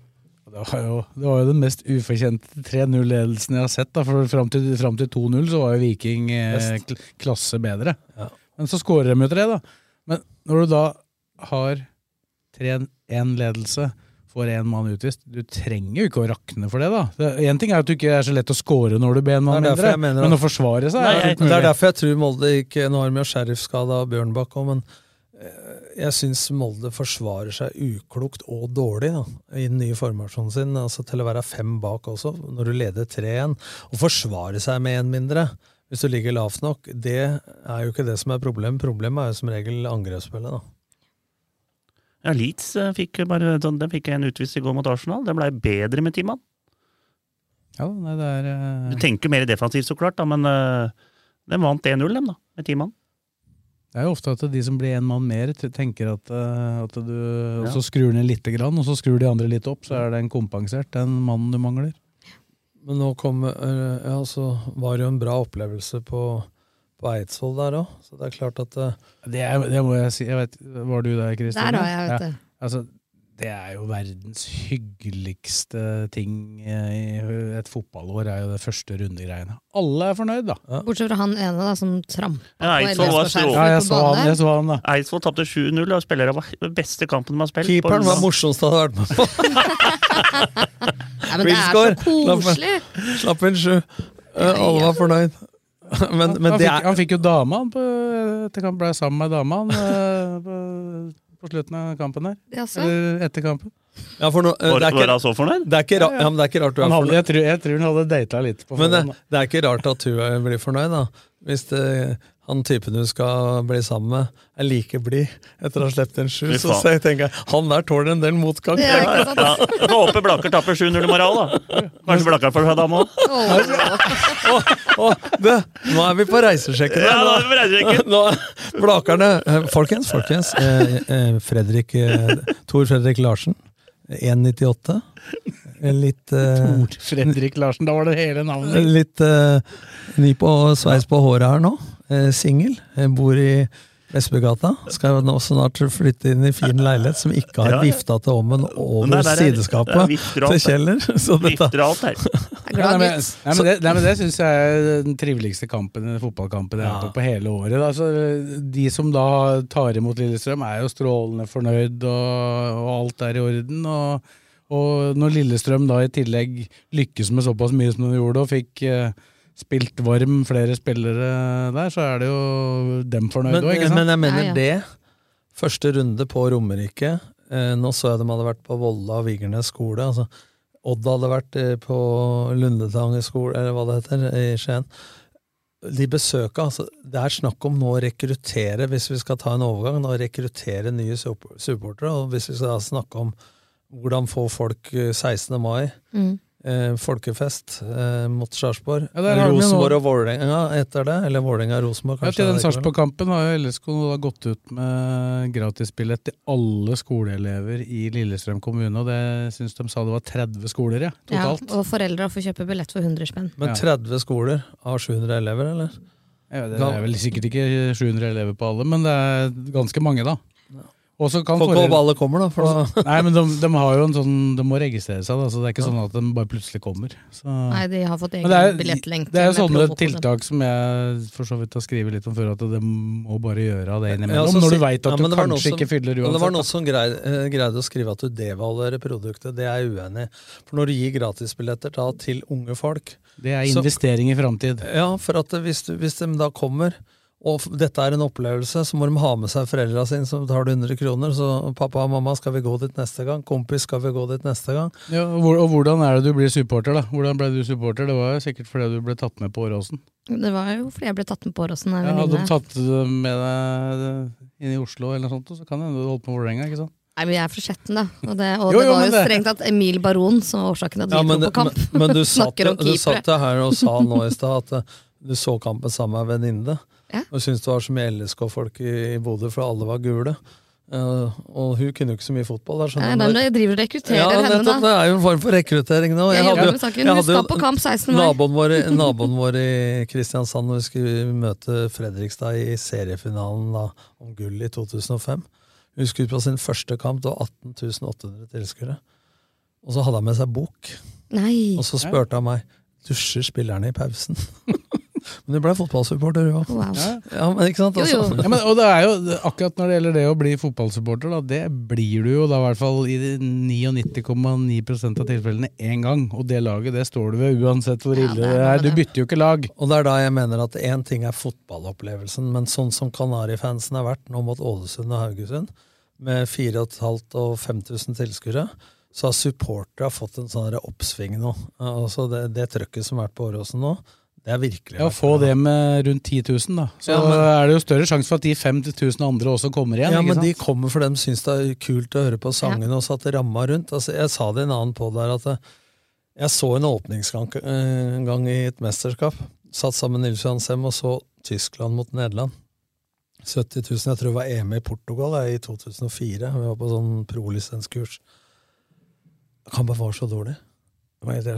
Det var, jo, det var jo den mest ufortjente 3-0-ledelsen jeg har sett. Da, for Fram til, fram til 2-0 så var jo Viking eh, kl- klasse bedre. Ja. Men så skårer de jo tre, da. Men når du da har 3-1-ledelse, får én mann utvist Du trenger jo ikke å rakne for det, da. Én ting er at du ikke er så lett å score når du ber en mann mindre, men å forsvare seg Nei, er det er derfor jeg tror Molde ikke Nå har de jo sheriffskada Bjørnbakk òg, men eh, jeg syns Molde forsvarer seg uklokt og dårlig da, i den nye formasjonen sin. Altså til å være fem bak også, når du leder 3-1. Å forsvare seg med én mindre hvis du ligger lavt nok, det er jo ikke det som er problemet. Problemet er jo som regel angrepsspillet. da. Ja, Leeds eh, fikk bare sånn, den fikk en utvist i går mot Arsenal. Det blei bedre med ti mann. Ja, nei, det er uh... Du tenker mer defensivt, så klart, da, men uh, de vant 1-0, dem, da, med ti mann. Det er jo ofte at de som blir en mann mer, tenker at, eh, at du Og så skrur ned lite grann, og så skrur de andre litt opp, så er den kompensert, den mannen du mangler. Men nå kom eh, Ja, så var det jo en bra opplevelse på, på Eidsvoll der òg, så det er klart at uh, Det, er, det må jeg si. Jeg vet, var du der, Kristin? Der har jeg, vet du. Altså, det er jo verdens hyggeligste ting eh, i et fotballår, er jo det første rundegreiene. Alle er fornøyd, da. Bortsett fra han ene da, som trampa Ja, Eidsvoll var LSK-skjerfet Ja, jeg så han, jeg så han da. Eidsvoll tapte 7-0, og spillerne var den beste kampen de har spilt. Keeperen var morsomst jeg hadde vært med på. (laughs) Nei, men det er så koselig! Slapp inn sju. Eh, Alle var fornøyd. (laughs) Men, men han, det fikk, er han fikk jo dama han på, etter kamp, ble sammen med dama han eh, (laughs) på, på slutten av kampen der. Jaså? Eller etter kampen. ja, for no, eh, Var, det, er var ikke, så fornøyd? det, er ikke, ra- ja, men det er ikke rart du er Han hadde, fornøyd. jeg, tror, jeg tror han hadde data litt på Men det, det er ikke rart at du er- blir fornøyd, da. Hvis det, han typen du skal bli sammen med, er like blid etter å ha sluppet en sju, så så jeg tenker jeg han der tåler en del motgang. Ja? Ja, får Blakker tapper 7-0 i moral, da. Kanskje Blakker får seg dame òg. Nå er vi på reisesjekken. Ja, nå er vi på reisesjekken. Nå, Blakerne eh, Folkens, folkens. Eh, eh, Fredrik eh, Tor Fredrik Larsen. 1,98. Eh, Litt eh, Tor Fredrik Larsen, da var det hele navnet. Litt eh, ny på sveis på håret her nå. Eh, Singel. Bor i Vestbygata. Skal nå snart flytte inn i fin leilighet som ikke har Ja, ja. vifta til ommen over Nei, der er- er sideskapet til. Kjeller. (laughs) Så dette, alt her. (laughs) Er Ja, nei, men, nei, men det, nei, men det syns jeg er den triveligste kampen, fotballkampen jeg har Ja. vært på på hele året. Altså, de som da tar imot Lillestrøm, er jo strålende fornøyd, og, og alt er i orden. Og, og når Lillestrøm da i tillegg lykkes med såpass mye som de gjorde, og fikk eh, spilt varm flere spillere der, så er det jo dem fornøyd òg, ikke sant? men jeg mener Ja, ja. det. Første runde på Romerike. Eh, nå så jeg de hadde vært på Volda og Vigernes skole. altså Odd hadde vært eh, på Lundetang skole, eller hva det heter, i Skien. de besøka altså, Det er snakk om nå å rekruttere, hvis vi skal ta en overgang, nå å rekruttere nye supp- supportere. Og hvis vi skal snakke om hvordan få folk eh, 16. mai, Mm. Eh, folkefest eh, mot Sarpsborg. Ja, Rosenborg og Vålerenga etter det. Eller Vålerenga-Rosenborg, Ja, til den det er ikke Sarpsborg-kampen har jo LSK gått ut med gratisbillett til alle skoleelever i Lillestrøm kommune, og det syns de sa det var 30 skoler, ja, Ja, totalt. og foreldra får kjøpe billett for 100 spenn. Men 30 skoler av 700 elever, eller? Ja, det er vel sikkert ikke 700 elever på alle, men det er ganske mange, da. Og så kan Får ikke håpe alle kommer, da. For da Nei, men de, de har jo en sånn De må registrere seg, da, så det er ikke sånn at de bare plutselig kommer. Så. Nei, de har fått egen er, billettlenke det er med sånne tiltak som jeg for så vidt har skrevet litt om før, at de må bare gjøre av det Ja, innimellom. så når du veit at ja, du kanskje som- ikke fyller Men det var noe noen som greide, eh, greide å skrive at du devaluerer produktet. Det er jeg uenig i. For når du gir gratisbilletter da, til unge folk Det er så- investering i framtid. Ja, for at hvis, du, hvis de da kommer, og dette er en opplevelse, så må de ha med seg foreldra sine, så betaler du 100 kroner. Så pappa og mamma, skal vi gå dit neste gang? Kompis, skal vi gå dit neste gang? Ja, og hvordan er det du blir supporter, da? Hvordan ble du supporter? Det var jo sikkert fordi du ble tatt med på Åråsen. Det var jo fordi jeg ble tatt med på Åråsen Ja, hadde de tatt med deg inn i Oslo, eller noe sånt, så kan det hende du holdt på med Vålerenga, ikke sant? Nei, men jeg er fra Skjetten, da. Og det, og Jo, det var jo det- strengt tatt Emil Baron som var årsaken til at vi Ja, men, dro på kamp. men, men du (laughs) satt, du satt her og sa nå i stad at eh, du så kampen sammen med en venninne. Ja. Og syntes det var så mye LSK-folk i, i Bodø, for alle var gule. Uh, og hun kunne jo ikke så mye fotball. Der, Nei, da driver og rekrutterer ja, henne, da. Det er jo en form for rekruttering nå. Jeg hadde jo- jeg hadde på kamp 16. mai. Naboen vår, naboen vår i Kristiansand, når vi skulle møte Fredrikstad i seriefinalen da, om gull i 2005 Hun skulle på sin første kamp, det var 18 800 tilskuere. Og så hadde han med seg bok. Nei. Og så spurte han meg dusjer spillerne i pausen. (laughs) men du ble fotballsupporter, du òg. Wow. Ja, men ikke sant? Altså. Ja, men, og det er jo akkurat når det gjelder det å bli fotballsupporter, da, det blir du jo da i hvert fall i 99,9% av tilfellene én gang. Og det laget, det står du ved uansett hvor ille det er. Du bytter jo ikke lag. Og det er da jeg mener at én ting er fotballopplevelsen, men sånn som Kanarifansen har vært nå mot Ålesund og Haugesund, med 4500 og 5000 tilskuere, så har supportere fått en sånn oppsving nå. Altså det, det trøkket som har vært på Åråsen nå, det er virkelig Ja, Få det med rundt 10 000, da. Så Ja, men- er det jo større sjanse for at de 5000 andre også kommer igjen. Ja, ikke men sant? de kommer for dem syns det er kult å høre på sangene og satt ramma rundt. Altså, jeg sa det en annen på der at eh, jeg så en åpningsgang eh, en gang i et mesterskap. Satt sammen med Nils Johan Sem og så Tyskland mot Nederland. 70 000, jeg tror jeg var EM i Portugal jeg, i 2004. Vi var på sånn prolisenskurs. Kampen var så dårlig.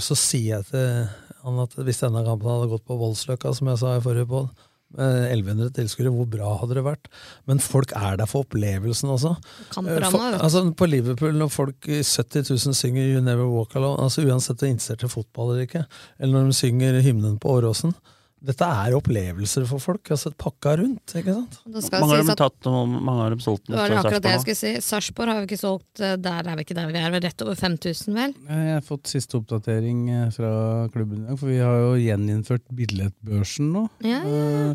Så sier jeg til han at hvis denne kampen hadde gått på Voldsløkka, som jeg sa i forrige på, med 1100 tilskuere, hvor bra hadde det vært? Men folk er der for opplevelsen også. Eh, for, altså, på Liverpool, når folk i 70 000 synger You Never Walk Alone, altså uansett om de er interessert i fotball eller ikke, eller når de synger hymnen på Åråsen Dette er opplevelser for folk. altså Pakka rundt, ikke sant? Mange, si har de tatt, mange har de solgt Det mot var akkurat det jeg skulle si. Sarpsborg har vi ikke solgt eh, Der er vi ikke der vi er, vi er rett over 5000, vel? Jeg har fått siste oppdatering eh, fra klubben i dag, for vi har jo gjeninnført billettbørsen nå. Ja, ja.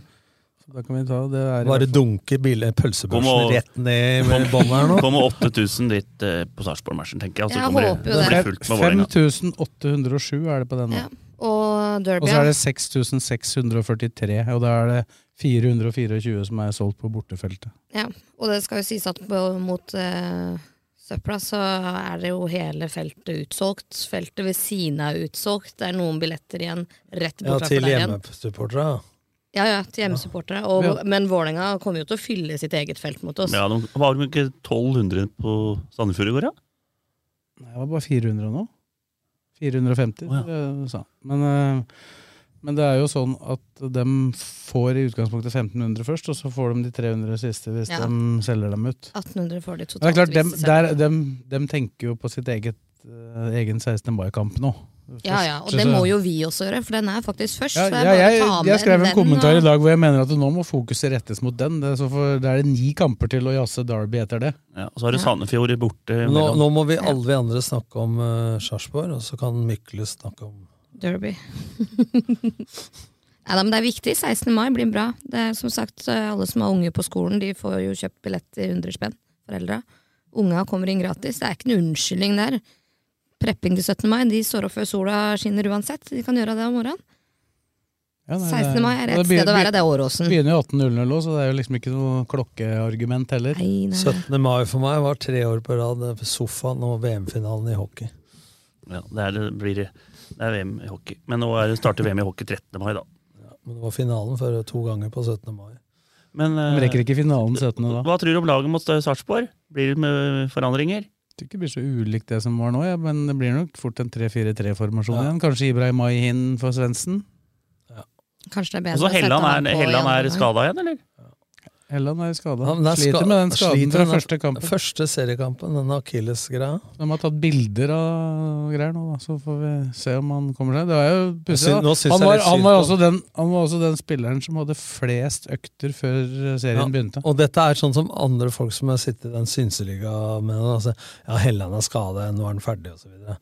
Så da kan vi ta det er Bare dunke pølsebørsen rett ned med båndet her nå. (laughs) kommer 8000 dit eh, på Sarpsborg-matchen, tenker jeg. Altså, Jeg kommer det, håper jo det det. blir fullt med Vålerenga. 5807 er det på den nå. Ja. Og Derby. Og så er det 6643, og da er det 424 som er solgt på bortefeltet. Ja, og det skal jo sies at på, mot uh, Søpla så er det jo hele feltet utsolgt. Feltet ved siden av er utsolgt. Det er noen billetter igjen rett Ja, bort til der igjen. hjemmesupportere. ja. Ja, ja, til hjemmesupportere. Ja. Men Vålerenga kommer jo til å fylle sitt eget felt mot oss. Ja, de, var de ikke 1200 på Sandefjord i går, ja? Nei, Det var bare 400 nå. 450, tror jeg du sa. Men, eh, men det er jo sånn at de får i utgangspunktet 1500 først, og så får de de 300 siste hvis Ja. de selger dem ut. 1800 får de Men totalt. det er klart, dem, de dem, dem tenker jo på sitt eget eh, egen 16. mai-kamp nå. Ja, ja, og det må jo vi også gjøre, for den er faktisk først. Ja, ja, jeg, jeg, jeg skrev en kommentar kommentar i dag hvor jeg mener at nå må fokuset rettes mot den. Det er, så for, det er det ni kamper til å jazze Derby etter det. Ja, og så har du Sandefjord borte. Nå, nå må vi alle vi andre snakke om uh, Sarpsborg, og så kan Mykles snakke om Derby. (laughs) Nei, da, men det er viktig. 16. mai blir bra. Det er som sagt, eh, Alle som har unge på skolen, de får jo kjøpt billett til 100 spenn. Foreldra. Unga kommer inn gratis. Det er ikke noen unnskyldning der. Prepping til 17. mai, de står opp før sola skinner uansett. De kan gjøre det om morgenen. Ja, nei, 16. mai er det et sted å være, det er Åråsen. Begynner jo 18.00 òg, så det er jo liksom ikke noe klokkeargument heller. 17. mai for meg var tre år på rad eh, sofaen og VM-finalen i hockey. Ja, det, er, det, blir, det er VM i hockey. Men nå er det starter VM i hockey 13. mai, da. Men det var finalen for to ganger på 17. mai. Men men rekker ikke finalen 17. da. hva tror du om laget mot Sarpsborg? Blir det med forandringer? Tror ikke det blir så ulikt det som var nå, ja, men det blir nok fort en 3-4-3-formasjon igjen. Kanskje Ibrahim Mai-Hin for Svendsen. Kanskje det er Og bedre så å sette Helland han er, på i Helland er skada igjen, eller? Helland er skada. Han er Sliter med den skaden fra den første kampen. Første seriekampen, den akillesgreia. De har tatt bilder av greier nå, da, så får vi se om han kommer seg. Det var jo pussig. Han var, han, var også den, han var også den spilleren som hadde flest økter før serien Ja, begynte. Og dette er sånn som andre folk som har sittet i den synseliga med altså, Ja, Helland er skada, nå er han ferdig, osv.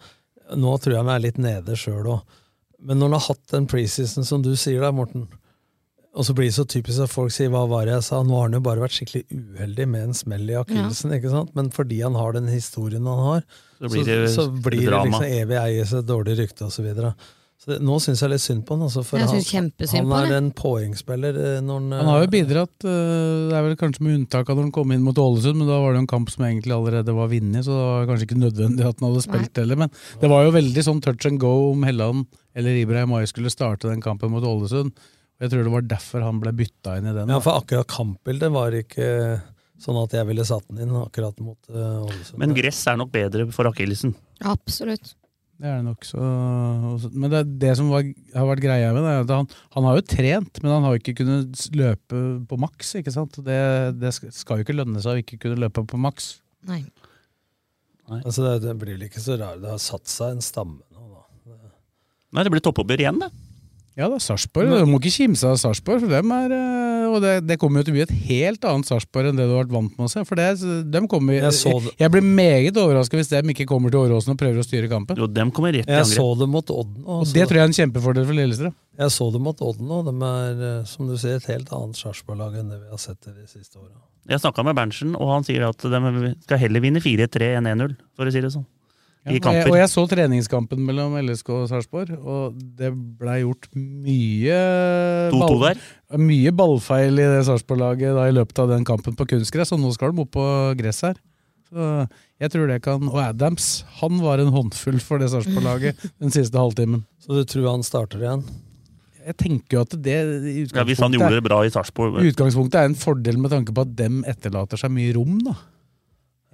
Nå tror jeg han er litt nede sjøl òg. Men når han har hatt den preseason som du sier da, Morten, og så blir det så typisk at folk sier 'hva var det jeg sa', nå har han jo bare vært skikkelig uheldig med en smell i akillesen, ikke sant? men fordi han har den historien han har, Så blir det så, så blir det liksom evig eies et dårlig rykte osv. Så videre. så det, nå syns jeg litt synd på han. Altså, for han, han er en poengspiller eh, når han Han har jo bidratt, øh, det er vel kanskje med unntak av når han kom inn mot Ålesund, men da var det jo en kamp som egentlig allerede var vunnet, så det var kanskje ikke nødvendig at han hadde spilt heller. Men det var jo veldig sånn touch and go om Helland eller Ibrahim Mai skulle starte den kampen mot Ålesund. Jeg tror det var derfor han ble bytta inn i den. Ja, for akkurat kampbildet var ikke sånn at jeg ville satt den inn akkurat mot uh, Ålesund. Men gress er nok bedre for akillesen. Absolutt. Det er det nok så Men det, det som var, har vært greia med det, er at han, han har jo trent, men han har jo ikke kunnet løpe på maks. ikke sant? Det, det skal jo ikke lønne seg å ikke kunne løpe på maks. Nei. Altså, det, det blir vel ikke så rart. Det har satt seg en stamme nå, da. Nei, det blir toppoppgjør igjen, det. Ja, da, er Sarpsborg. Du må ikke kimse av Sarpsborg, for dem er øh, Og det, det kommer jo til å bli et helt annet Sarpsborg enn det du har vært vant med å se. For det, dem kommer, Jeg jeg, det. jeg blir meget overraska hvis de ikke kommer til Åråsen og prøver å styre kampen. Jo, dem kommer rett i Jeg så dem det mot Odden. Og det tror jeg er en kjempefordel for Lillestrøm. Jeg så det mot Odden, og De er, eh, som du ser, et helt annet Sarpsborg-lag enn det vi har sett de siste åra. Jeg snakka med Berntsen, og han sier at de skal heller vinne 4-3 enn 1-0, for å si det sånn. Ja, I og, jeg, og jeg så treningskampen mellom LSK og Sarpsborg, og det blei gjort mye 2-2 der. Mye ballfeil i det Sarpsborg-laget i løpet av den kampen på kunstgress, og nå skal de opp på gress her. Så jeg tror det kan Og Adams, han var en håndfull for det Sarpsborg-laget (laughs) den siste halvtimen. Så du tror han starter igjen? Jeg tenker jo at det i Ja, Hvis han gjorde det bra i Sarpsborg i utgangspunktet er en fordel med tanke på at dem etterlater seg mye rom, da.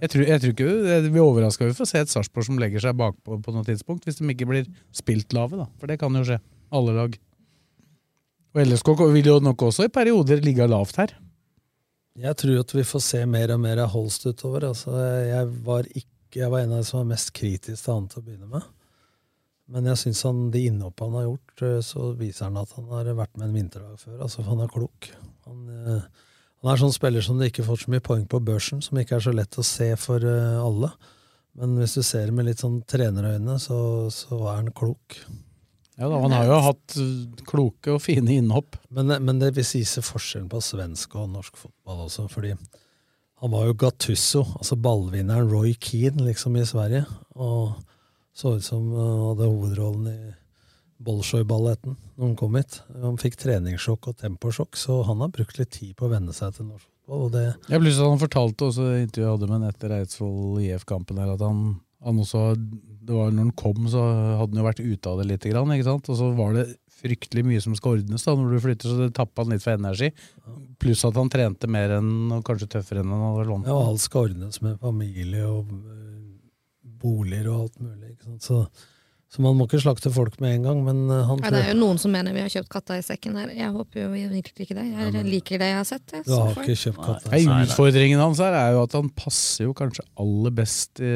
Jeg tror, jeg tror ikke det blir overraska over å se et Sarpsborg som legger seg bakpå på noe tidspunkt, hvis de ikke blir spilt lave, da. For det kan jo skje. Alle lag. Og LSK vil jo nok også i perioder ligge lavt her. Jeg tror at vi får se mer og mer av Holst utover. Altså, jeg, var ikke, jeg var en av de som var mest kritisk til han til å begynne med. Men jeg syns de innhoppene han har gjort, eh, så viser han at han har vært med en vinterdag før. Altså, for han er klok. Han, eh, han er sånn spiller som det ikke får så mye poeng på børsen, som ikke er så lett å se for eh, alle. Men hvis du ser med litt sånn trenerøyne, så, så er han klok. Ja da, Han har jo hatt uh, kloke og fine innhopp. Men, men det vil vise forskjellen på svensk og norsk fotball også, fordi han var jo Gattusso, altså ballvinneren Roy Keane, liksom, i Sverige. Og så ut som han hadde hovedrollen i Bolshoi-balletten når han kom hit. Han fikk treningssjokk og temposjokk, så han har brukt litt tid på å venne seg til norsk fotball. Og det, Jeg ble at Han fortalte også i intervjuet jeg hadde med han etter Eidsvoll IF-kampen at han, han også det var Når han kom, så hadde han jo vært ute av det litt, grann, ikke sant? og så var det fryktelig mye som skal ordnes da når du flytter, så det tappa han litt for energi. Pluss at han trente mer enn, og kanskje tøffere enn han hadde vant ja, alt skal ordnes med familie og øh, boliger og alt mulig. Ikke sant? Så, så man må ikke slakte folk med en gang, men øh, han Ja, det er jo noen som mener vi har kjøpt katta i sekken her. Jeg håper jo virkelig ikke det. Jeg liker det jeg har sett. Jeg, Du har ikke kjøpt katta. Nei, utfordringen hans her er jo at han passer jo kanskje aller best i,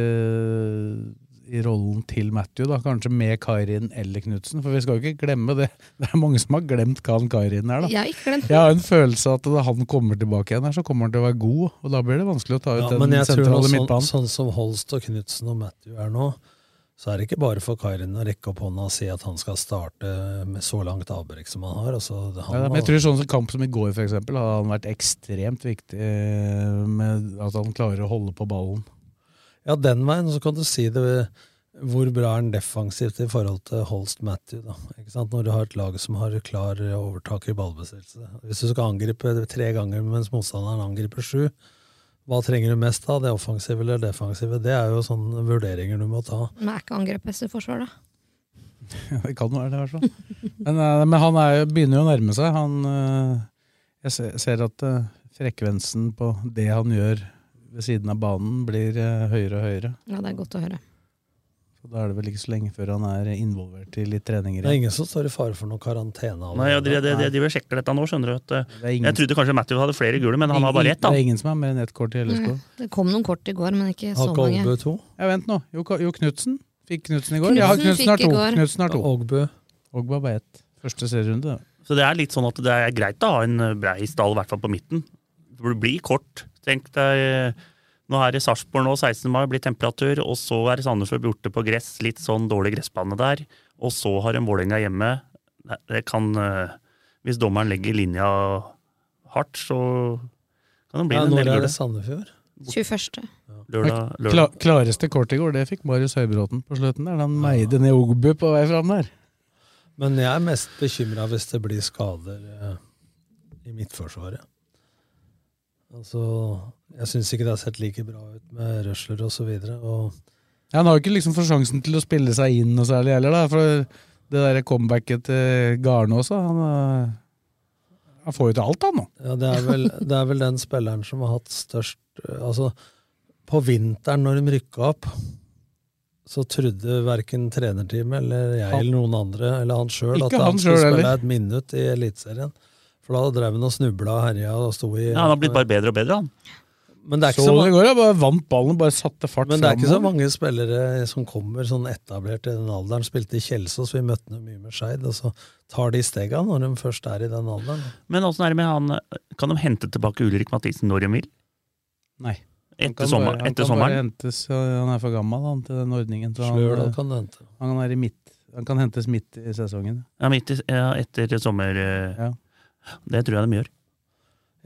i rollen til Matthew, da. kanskje med Kairin eller Knutsen. For vi skal jo ikke glemme det. (laughs) Det er mange som har glemt hva han Kairin er. da. Jeg har ikke glemt Jeg har en følelse av at da han kommer tilbake igjen her, så kommer han til å være god. Og da blir det vanskelig å ta ut Ja, men jeg tror sånn, sånn som Holst og Knutsen og Matthew er nå, så er det ikke bare for Kairin å rekke opp hånda og si at han skal starte med så langt avbrekk som han har. Altså, han Ja, men jeg tror sånn som kamp som i går, for eksempel, hadde han vært ekstremt viktig eh, med at han klarer å holde på ballen. Ja, den veien, så kan du si det hvor bra er han defensivt i forhold til Holst Matthew? da? Når du har et lag som har klar overtak i ballbesittelse. Hvis du skal angripe tre ganger mens motstanderen angriper sju, hva trenger du mest av? Det offensive eller defensive? Det er jo sånne vurderinger du må ta. Men er ikke angrep beste forsvar, da? (laughs) det kan være det, i hvert fall. Men, eh, men han er, begynner jo å nærme seg. Han, eh, jeg ser, ser at eh, frekvensen på det han gjør ved siden av banen, blir høyere og høyere. Ja, det er godt å høre. Så Da er det vel ikke så lenge før han er involvert i litt treninger. Det er ingen som står i fare for noen karantene. Nei, ja, de, de, de, de sjekker dette nå, skjønner du. At, eh, ingen- Jeg trodde kanskje Matthew hadde flere gule, men han har bare ett. Det er ingen som har mer enn ett kort i LSK. Det kom noen kort i går, men ikke så Har ikke mange. Ogbu to? Ja, vent nå. Jo, jo Knutsen. Fikk Knutsen i går? Ja, Knudsen Knutsen har to. Knudsen har to. Ogbu har bare ett. Første serierunde. da. Så det er litt sånn at det er greit å ha en eh, brei stall, i hvert fall på midten. Det blir kort. Tenk deg eh, Nå er det Sarpsborg nå, 16. mai, blir temperatur, og så er det Sandefjord borte på gress, litt sånn dårlig gressbane der. Og så har en Vålerenga hjemme. Det- kan eh, Hvis dommeren legger linja hardt, så kan det bli Ja, en når er det Sandefjord? 21. Lørdag, Kla klareste kort i går, det fikk Marius Høybråten på slutten. der. Han meide ned Ogbu på vei fram der. Men jeg er mest bekymra hvis det blir skader eh, i Midtforsvaret. Altså, jeg syns ikke det har sett like bra ut med Røsler og så videre. Og Ja, han har jo ikke liksom fått sjansen til å spille seg inn noe særlig heller, da. For det der comebacket til Garne også, han, øh, han får jo til alt, han nå. ja, det, er vel, det er vel den spilleren som har hatt størst eh, Altså, på vinteren når de rykka opp, så trodde verken trenerteamet eller jeg Han- eller noen andre, eller han sjøl, at han han skulle spille heller. et minutt i Eliteserien. For da drev han og snubla og herja og sto i Ja, han har blitt bare bedre og bedre, han. Men det er ikke Så så det går, jeg bare vant ballen bare satte fart Men det er ikke så mange spillere som kommer sånn etablert i den alderen. Spilte i Kjelsås, vi møtte dem mye med Skeid, og så tar de stega når de først er i den alderen. Men åssen er det med han Kan de hente tilbake Ulrik Mathisen når de vil? Nei. Etter, kan sommer, bare- han etter kan bare sommeren? hentes, han er for gammel han, til den ordningen. Så han, Slør, øh, kan hente. han, er i midt, han kan hentes midt i sesongen. Ja, midt i, ja, etter sommer... Ja. Det tror jeg de gjør.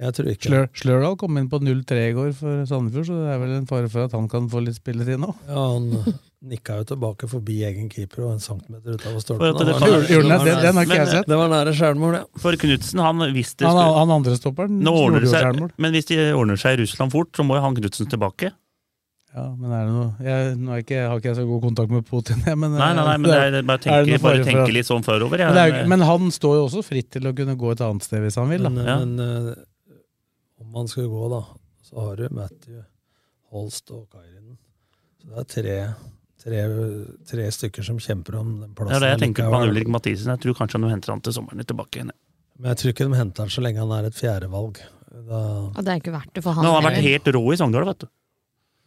Jeg tror ikke Slør, Slørdal kom inn på 0-3 i går for Sandefjord, så det er vel en fare for at han kan få litt spilletid nå. Ja, han nikka jo tilbake forbi egen keeper og en centimeter utover For stolpen. det? Den har ikke jeg sett. Det var nære skjærmål, ja. For Knutsen, han visste Han, han andre stopperen gjorde jo seg, men hvis de ordner seg i Russland fort, så må jo han Knutsen tilbake. Ja, men er det noe jeg, Nå er ikke, har ikke jeg så god kontakt med Putin, jeg, (laughs) men Nei, nei, nei, men det er, bare er det tenke, bare fare tenke litt sånn forover. men, det er, jo jeg. ikke- men han står jo også fritt til å kunne gå et annet sted hvis han vil. Da. Men, Ja. men eh, om man skulle gå, da, så har du Matthew, Holst og Kairinen. Så det er tre, tre, tre stykker som kjemper om den det plassen. er det jeg tenker på han. Ulrik Mathisen. Jeg tror kanskje de henter han til sommeren tilbake igjen. Men jeg tror ikke de henter han så lenge han er et fjerdevalg. Da, Og det er ikke verdt det for han. Men han har vært helt rå i Sogndal, vet du.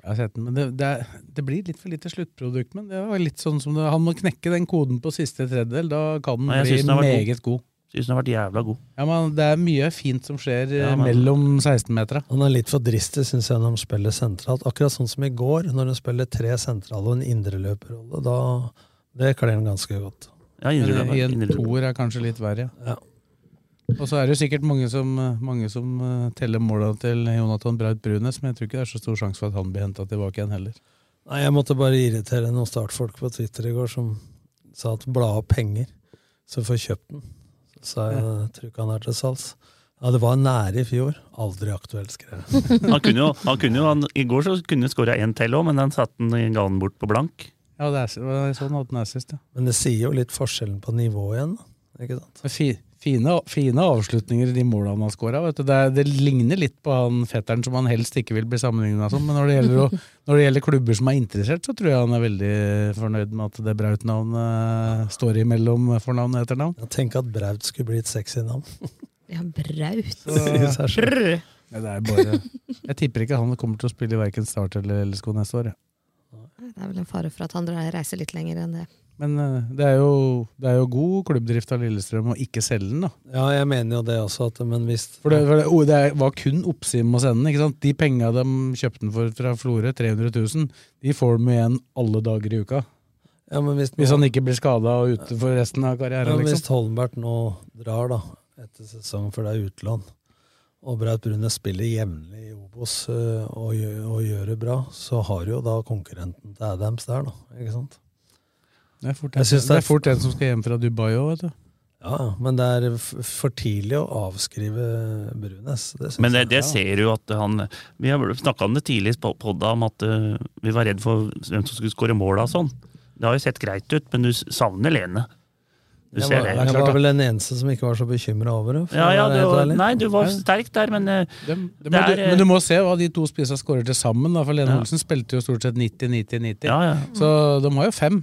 Jeg har sett den, men det, det, er, det blir litt for lite sluttprodukt. Men det var litt sånn som det, han må knekke den koden på siste tredjedel. Da kan den Nei, bli meget vært god. meget god. Syns den har vært jævla god. Ja, men Det er mye fint som skjer eh, Ja, men- mellom 16-metera. han er litt for dristig, syns jeg, når han spiller sentralt. Akkurat sånn som i går, når han spiller tre sentrale og en indreløperrolle. Da, det kler han ganske godt. Ja, I en toer er kanskje litt verre. Ja. Og så er det sikkert mange som, mange som eh, teller måla til Jonathan Braut Brunes, men jeg tror ikke det er så stor sjanse for at han blir henta tilbake igjen heller. Nei, Jeg måtte bare irritere noen startfolk på Twitter i går som sa at bla opp penger, så får kjøpt den. Så jeg ja. tror ikke han er til salgs. Ja, det var nære i fjor. Aldri aktuelt, skrev jeg. (laughs) Han kunne jo, han kunne jo han, I går så kunne han skåra én til òg, men den satte han i ganen bort på blank. Ja, det er sånn at den er sist, ja. Men det sier jo litt forskjellen på nivået igjen. Ikke sant? Men Fi, fine, fine avslutninger i de målene han har skåra. Det, er- det ligner litt på han fetteren som han helst ikke vil bli sammenligna som, men når det, å, (laughs) når det gjelder klubber som er interessert, så tror jeg han er veldig fornøyd med at det Braut-navnet står imellom fornavn og etternavn. Jeg tenker at Braut skulle bli et sexy navn. (laughs) Ja, braut. (laughs) Så. Ja, det er bare, jeg tipper ikke han kommer til å spille i verken Start eller LSK neste år. Ja. Det er vel en fare for at han reiser litt lenger enn det. Men eh, det er, jo, det er jo god klubbdrift av Lillestrøm å ikke selge den, da. Ja, jeg mener jo det også, at, men hvis For det, for det, oh, det var kun oppsiden med å sende den. ikke sant? De penga de kjøpte den for fra Florø, 300 000, de får de igjen alle dager i uka. ja, men hvis, Hvis han ikke blir skada og ute for resten av ja, karrieren. hvis Holmberg nå drar, da, etter sesongen, for det er utlån, og Braut Brunes spiller jevnlig i Obos øh, og, og gjør det bra, så har jo da konkurrenten til Adams der, da. Ikke sant? Det er fort Jeg synes det er fort en som skal hjem fra Dubai òg, vet du. Ja, men det er for tidlig å avskrive Brunes. Det Men det, jeg. det ser du at han Vi har snakka om det tidlig på podda, om at uh, vi var redd for hvem som skulle skåre måla og sånn. Det har jo sett greit ut, men du savner Lene. Du Jeg ser var, det. jeg var vel den eneste som ikke var så bekymra over det. Ja, ja, du, nei, du var sterk der, men eh, Det, Det men, er, du, eh, men du må se hva de to spissa skårer til sammen. Da, for Lene Ja. Olsen spilte jo stort sett 90-90-90. Ja, ja. Så de har jo fem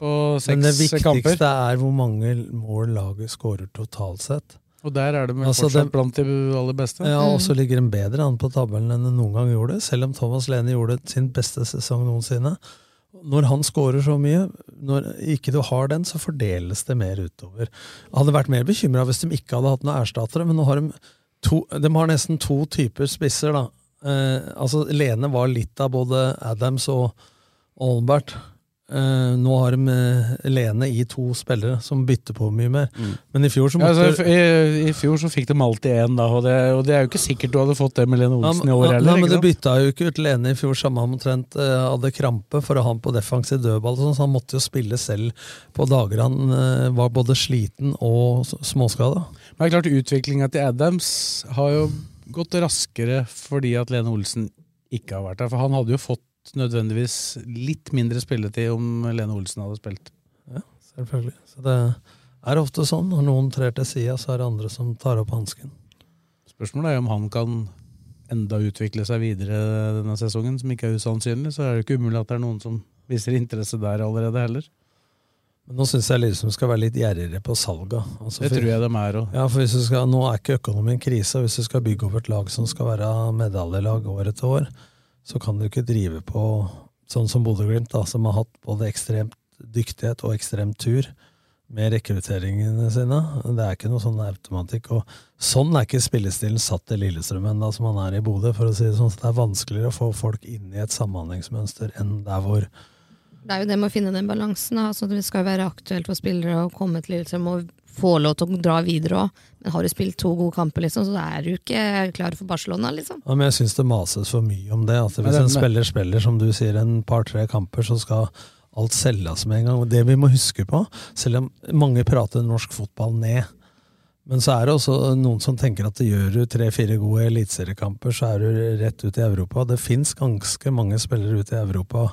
på Men det viktigste kamper. er hvor mange mål laget skårer totalt sett. Og der er de Altså, fortsatt det- blant de aller beste. Ja, Og så ligger de bedre an på tabellen enn de noen gang gjorde, selv om Thomas Lene gjorde sin beste sesong noensinne. Når han skårer så mye, når ikke du har den, så fordeles det mer utover. Jeg hadde vært mer bekymra hvis de ikke hadde hatt noen erstattere, men nå har de to De har nesten to typer spisser, da. Eh, altså, Lene var litt av både Adams og Albert. Eh, nå har de eh, Lene i to spillere som bytter på mye mer. Men i fjor så Ja, måtte altså, i, I fjor så fikk de alltid én, da, og det, og det er jo ikke sikkert du hadde fått det med Lene Olsen i år Ja, men Du bytta jo ikke ut Lene i fjor, samme han omtrent uh, hadde krampe for å ha han på defensiv dødball, sånn, så han måtte jo spille selv på dager han uh, var både sliten og småskada. Men det er klart Utviklinga til Adams har jo gått raskere fordi at Lene Olsen ikke har vært der. For han hadde jo fått nødvendigvis litt mindre spilletid om Lene Olsen hadde spilt. Ja, selvfølgelig. Så det er ofte sånn. Når noen trer til sida, så er det andre som tar opp hansken. Spørsmålet er om han kan enda utvikle seg videre denne sesongen, som ikke er usannsynlig. Så er det ikke umulig at det er noen som viser interesse der allerede heller. Men nå syns jeg liksom skal være litt gjerrigere på salga. Altså, Det tror jeg de er òg. Ja, for hvis du skal, Nå er ikke økonomien krise. Hvis du skal bygge opp et lag som skal være medaljelag år etter år, så kan du ikke drive på sånn som Bodø-Glimt, som har hatt både ekstremt dyktighet og ekstremt tur med rekrutteringene sine. Det er ikke noe sånn automatikk. og Sånn er ikke spillestilen satt til Lillestrøm ennå, som han er i Bodø. for å si Det sånn, så det er vanskeligere å få folk inn i et samhandlingsmønster enn der hvor Det er jo det med å finne den balansen. Altså, det skal jo være aktuelt for spillere å komme til Lillestrøm og få lov til å dra videre òg. Men har du spilt to gode kamper, liksom, så er du ikke klar for Barcelona, liksom. Ja, men jeg syns det mases for mye om det. At hvis en spiller spiller, som du sier, en par-tre kamper, så skal alt selges med en gang. Og det vi må huske på, selv om mange prater norsk fotball ned, men så er det også noen som tenker at gjør du tre-fire gode eliteseriekamper, så er du rett ut i Europa. Det fins ganske mange spillere ute i Europa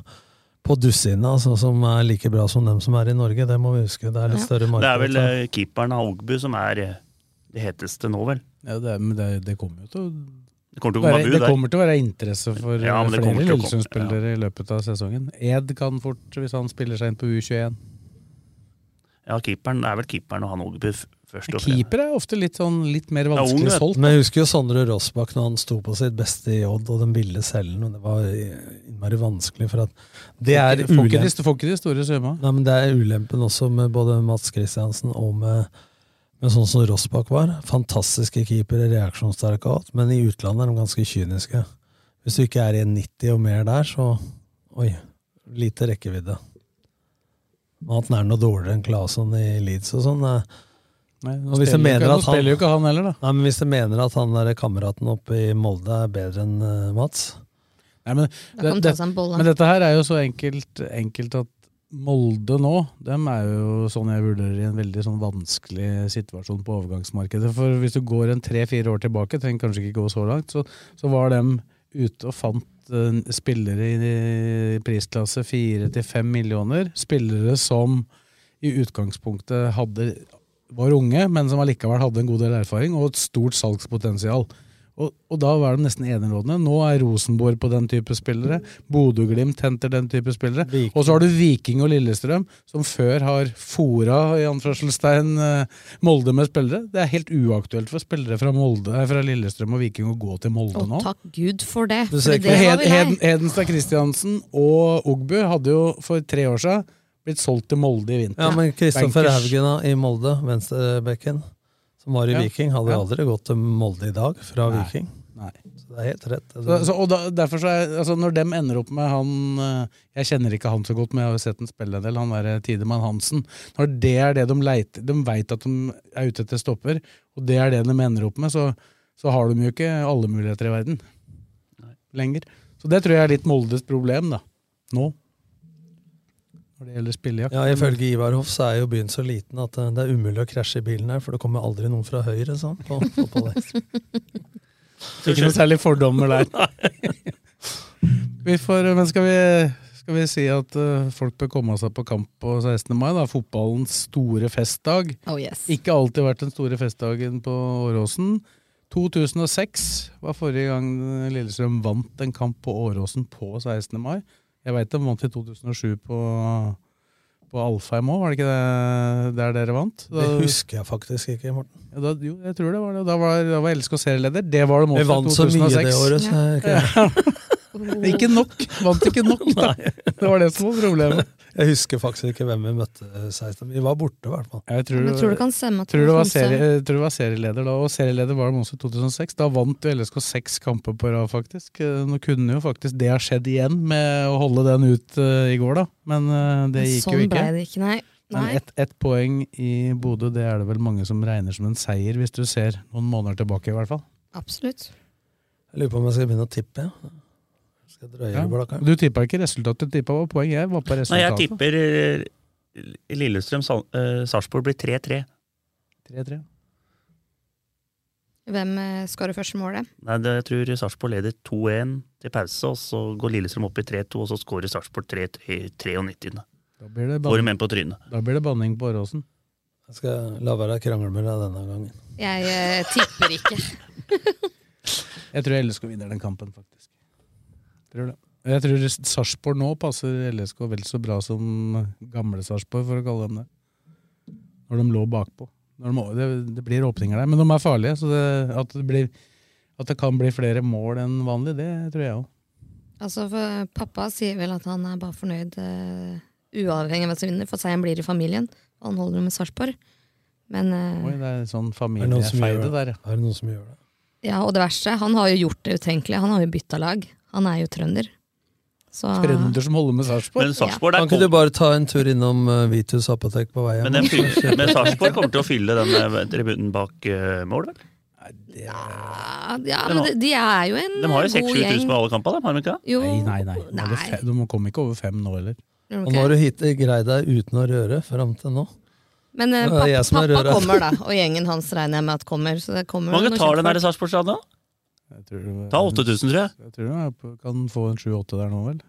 på dussinet altså, som er like bra som dem som er i Norge. Det må vi huske. Det er litt Ja. større marked. det er vel eh, keeperen av Ogbu som er eh, det heteste nå, vel. Ja, det, er- men det, det kommer jo til å Det kommer til å være, det kommer til å være interesse for Ja, flere Lillesund-spillere i løpet av sesongen. Ed kan fort, hvis han spiller seg inn på U21. Ja, keeperen, det er vel keeperen og han Ogbu først og fremst. Keeper er ofte litt, sånn, litt mer vanskelig ja, solgt. Men jeg husker jo Sondre Rossbakk når han sto på sitt beste i Odd, og den ville selgen. og det var innmari vanskelig, for at det er ulempen. de- får ikke de store summa. Nei, men det er ulempen også med både Mats Kristiansen og med, med sånn som Rossbakk var. Fantastiske keepere, reaksjonssterke og alt, men i utlandet er de ganske kyniske. Hvis du ikke er i en 90 og mer der, så oi, lite rekkevidde. Men At den er noe dårligere enn Claesson i Leeds og sånn eh, Nei, nå hvis jeg mener ikke, at han- spiller jo ikke han heller, da. Nei, men Hvis du mener at han der kameraten oppe i Molde er bedre enn uh, Mats Nei, men, det, det, men dette her er jo så enkelt, enkelt at Molde nå, dem er jo sånn jeg vurderer i en veldig sånn vanskelig situasjon på overgangsmarkedet. For hvis du går en tre-fire år tilbake, trenger kanskje ikke gå så langt, så, så var dem ute og fant uh, spillere i prisklasse fire til fem millioner. Spillere som i utgangspunktet hadde, var unge, men som allikevel hadde en god del erfaring og et stort salgspotensial. Og, og da var de nesten enerådende. Nå er Rosenborg på den type spillere. Bodø-Glimt henter den type spillere. Viking. Og så har du Viking og Lillestrøm, som før har fora i anførselstegn eh, Molde med spillere. Det er helt uaktuelt for spillere fra, Molde, eh, fra Lillestrøm og Viking å gå til Molde Og nå. takk Gud for det. For det var Hed. Hedenstad Christiansen og Ogbu hadde jo for tre år siden blitt solgt til Molde i vinter. Ja, men Kristoffer. Haugen i Molde, venstrebekken, som var i Ja. Viking, hadde Ja. aldri gått til Molde i dag fra Nei. Viking. Nei. Så det er helt rett. Så, så, og da, derfor så er, altså Når dem ender opp med han eh, Jeg kjenner ikke han så godt, men jeg har jo sett ham spille en del. Han der Tidemann Hansen. Når det er det de leiter De veit at de er ute etter stopper, og det er det de ender opp med, så, så har de jo ikke alle muligheter i verden lenger. Så det tror jeg er litt Moldes problem, da. Nå. Når det gjelder spillejakt. Ja, Ifølge Ivar Hoff så er jo byen så liten at eh, det er umulig å krasje i bilen her, for det kommer aldri noen fra høyre. sånn, på. (laughs) Ikke noe særlig fordommer der. (laughs) vi får, men skal vi, skal vi si at uh, folk bør komme seg på kamp på 16. mai? da, Fotballens store festdag. Oh yes. Ikke alltid vært den store festdagen på Åråsen. 2006 var forrige gang Lillestrøm vant en kamp på Åråsen på 16. mai. Jeg veit de vant i 2007 på, på Alfheim òg, var det ikke det der dere vant? Da, Det husker jeg faktisk ikke, Morten. ja, da, jo, jeg tror det var det. Da var, da var LSK serieleder. Det var det Vi vant så mye det året, så jeg, ikke, (laughs) (laughs) (laughs) Ikke nok. Vant ikke nok, da. Det var det som var problemet. (laughs) jeg husker faktisk ikke hvem vi møtte 16. Vi var borte, i hvert fall. Jeg tror, Men tror du kan stemme tror det du var serie, tror du var serieleder da, og serieleder var det også 2006. Da vant jo LSK seks kamper på rad, faktisk. Eh, Nå kunne jo faktisk det ha skjedd igjen med å holde den ut uh, i går, da. Men uh, det gikk sånn jo ikke. ble det ikke, nei. Men ett et poeng i Bodø, det er det vel mange som regner som en seier, hvis du ser noen måneder tilbake, i hvert fall. Absolutt. Jeg lurer på om jeg skal begynne å tippe. Ja. Skal drøye Ja. blakka? Du tippa ikke resultatet, du tippa poeng. Jeg var på Nei, jeg tipper eh, Lillestrøm Sal- eh, Sarpsborg blir 3-3. 3-3. Hvem eh, skårer første målet? Nei, det, Jeg tror Sarpsborg leder 2-1 til pause, og så går Lillestrøm opp i 3-2, og så skårer Sarpsborg 3-93. Da blir det Får banning, dem en på trynet. da blir det banning på Åråsen. Jeg skal la være å krangle med deg denne gangen. Jeg eh, tipper ikke. (laughs) Jeg tror LSK vinner den kampen, faktisk. Tror det. Jeg tror Sarpsborg nå passer LSK vel så bra som gamle Sarpsborg, for å kalle dem det. Når de lå bakpå. Når de, det, det blir åpninger der, men de er farlige. Så det, at, det blir, at det kan bli flere mål enn vanlig, det tror jeg òg. Altså, for Pappa sier vel at han er bare fornøyd uh, uavhengig av hvem som vinner, for seieren blir i familien. Og han holder med Sarpsborg. Men uh, Oi, det er sånn familiefeide der. ja. Er det noen som gjør det? ja, og det verste, han har jo gjort det utenkelige. Han har jo bytta lag. Han er jo trønder. Så Trønder som holder med Sarpsborg. Ja. Sarpsborg Kan ikke du bare ta en tur innom uh, Vitus apotek på vei hjem? Men, den fyller- men Sarpsborg kommer til å fylle den eh, tribunen bak uh, mål, vel? ja, ja, men de, de er jo en god gjeng. De har jo god 6000 gjeng. på alle kampene, har de ikke det? Jo, Nei, nei, nei. De komme ikke over fem nå, heller. Okay. Og nå har du hit greid deg uten å røre fram til nå. Men uh, pappa, pappa kommer, da. Og gjengen hans regner jeg med at kommer. Så det kommer Hvor mange tar den her i Sarpsborg-stadion? Jeg Ta 8000, tror jeg. Jeg tror du kan få en sju-åtte der nå, vel.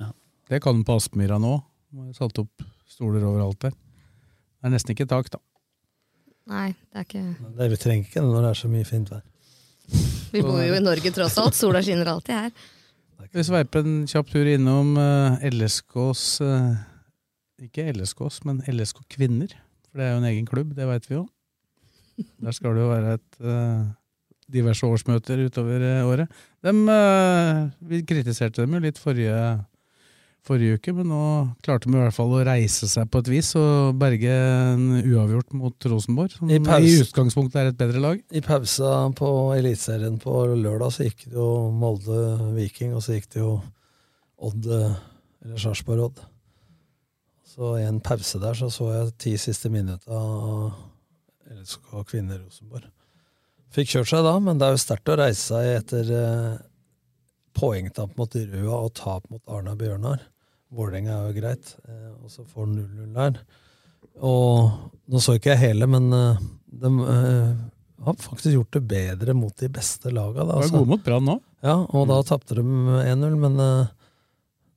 Ja. Det kan du på Aspmyra nå. Er Satt opp stoler overalt der. Det er nesten ikke tak, da. Nei, det er ikke Det, vi trenger ikke det når det er så mye fint vær. Vi bor jo i Norge tross alt. Sola skinner alltid her. Vi sveiper en kjapp tur innom eh, LSKs eh, Ikke LSKs, men LSK Kvinner. For det er jo en egen klubb, det veit vi jo. Der skal det jo være et eh, diverse årsmøter utover eh, året. Dem, eh, vi kritiserte dem jo litt forrige, forrige uke, men nå klarte de i hvert fall å reise seg på et vis og berge en uavgjort mot Rosenborg, som I i, utgangspunktet er et bedre lag. I pausa på Eliteserien på lørdag så gikk det jo Molde-Viking, og så gikk det jo Odd, eller Sarpsborg-Odd. Så i en pause der så så jeg ti siste minutter av LSK Kvinner Rosenborg. Fikk kjørt seg da, men det er jo sterkt å reise seg etter eh, poengtap mot Røa og tap mot Arna-Bjørnar. Vålerenga er jo greit, eh, og så får 0-0 der. Og nå så ikke jeg hele, men eh, de eh, har faktisk gjort det bedre mot de beste laga. Da, De var altså. gode mot Brann nå. Ja, og da tapte de 1-0, men eh,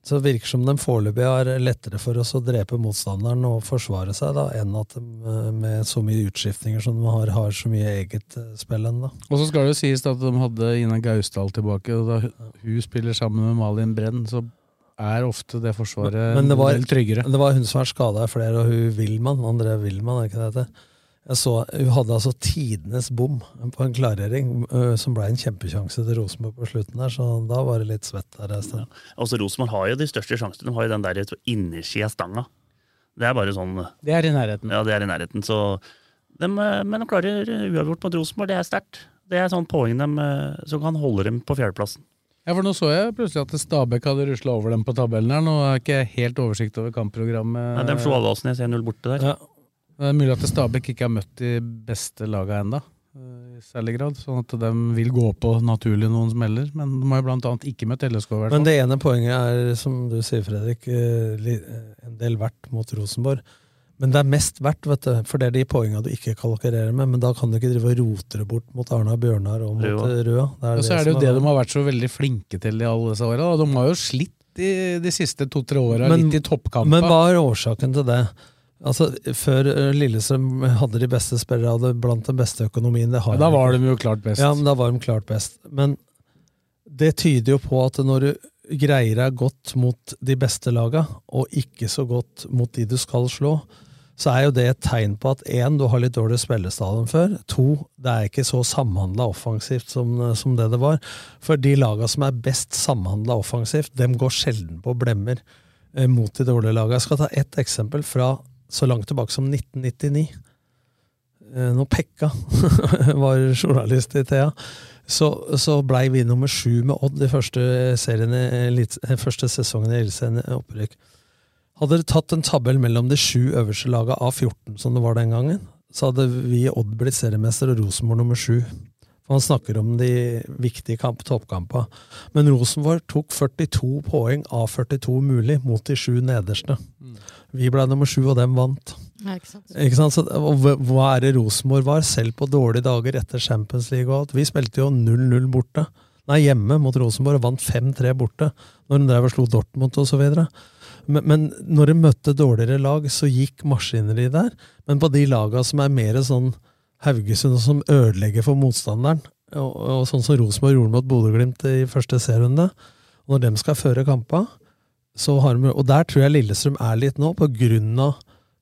så det virker som de foreløpig har lettere for oss å drepe motstanderen og forsvare seg, da, enn at de eh, med så mye utskiftninger som de har, har så mye eget eh, spill ennå. Og så skal det jo sies at de hadde Ina Gausdal tilbake, og da hun spiller sammen med Malin Brenn, så er ofte det forsvaret Men det var, tryggere. det var hun som er skada i flere, og hun Wilman, André Wilman, er ikke det det heter? Jeg så, Hun hadde altså tidenes bom på en klarering, øh, som ble en kjempesjanse til Rosenborg på slutten der, så da var det litt svett der Ja. Altså, Rosenborg har jo de største sjansene. De har jo den der innersida av stanga. Det er bare sånn Det er i nærheten. Ja, det er i nærheten. Så dem, eh, men de klarer uavgjort mot Rosenborg. Det er sterkt. Det er sånn poeng de, som kan holde dem på fjerdeplassen. Ja, for Nå så jeg plutselig at Stabæk hadde rusla over dem på tabellen her. Nå har jeg ikke helt oversikt over kampprogrammet. Nei, de slo Avaldsnes 1-0 borte der. Ja. Det er mulig at Stabæk ikke har møtt de beste laga ennå. eh, i særlig grad. Sånn at de vil gå på naturlig noen smeller. Men de har jo blant annet ikke møtt LSK, Hvertfall. hvert Men det ene poenget er, som du sier, Fredrik, eh, en del verdt mot Rosenborg. Men det er mest verdt, vet du, for det er de poengene du ikke kalkulerer med. Men da kan du ikke drive og rote det bort mot Arna Bjørnar og mot Røa. eh, Røa. Og så er det jo det de har vært så veldig flinke til i alle disse åra. De har jo slitt de, de siste to-tre åra, litt i toppkampen. Men hva er årsaken til det? Altså, Før eh, Lillestrøm hadde de beste spillere, hadde blant den beste økonomien. Det har Ja, da var de jo klart best. Ja, men da var de klart best. Men det tyder jo på at når du greier deg godt mot de beste laga, og ikke så godt mot de du skal slå, så er jo det et tegn på at én, du har litt dårlig spillestadion før. To, det er ikke så samhandla offensivt som, som det det var. For de laga som er best samhandla offensivt, dem går sjelden på blemmer eh, mot de dårlige laga. Jeg skal ta ett eksempel fra så langt tilbake som 1999 eh, når Pekka (laughs) var journalist i Thea, så, så blei vi nummer sju med Odd i første, seriene, i eh, første sesongen i Eliteserien opprykk. Hadde det tatt en tabell mellom de sju øverste laga av 14, som det var den gangen, så hadde vi i Odd blitt seriemester og Rosenborg nummer sju. For han snakker om de viktige kamp, toppkampene. Men Rosenborg tok 42 poeng av 42 mulig mot de sju nederste. Vi ble nummer sju, og dem vant. Ja, ikke sant? Ikke sant? Så, og hva- er det Rosenborg var, selv på dårlige dager etter Champions League og alt? Vi spilte jo 0-0 borte. Nei, hjemme mot Rosenborg og vant 5-3 borte, når de drev og slo Dortmund videre. Men, men når de møtte dårligere lag, så gikk maskineriet der. Men på de laga som er mer sånn Haugesund, som ødelegger for motstanderen, og, og sånn som Rosenborg gjorde mot Bodø-Glimt i første serierunde, når de skal føre kampa, de, og der tror jeg Lillestrøm er litt nå, på grunn av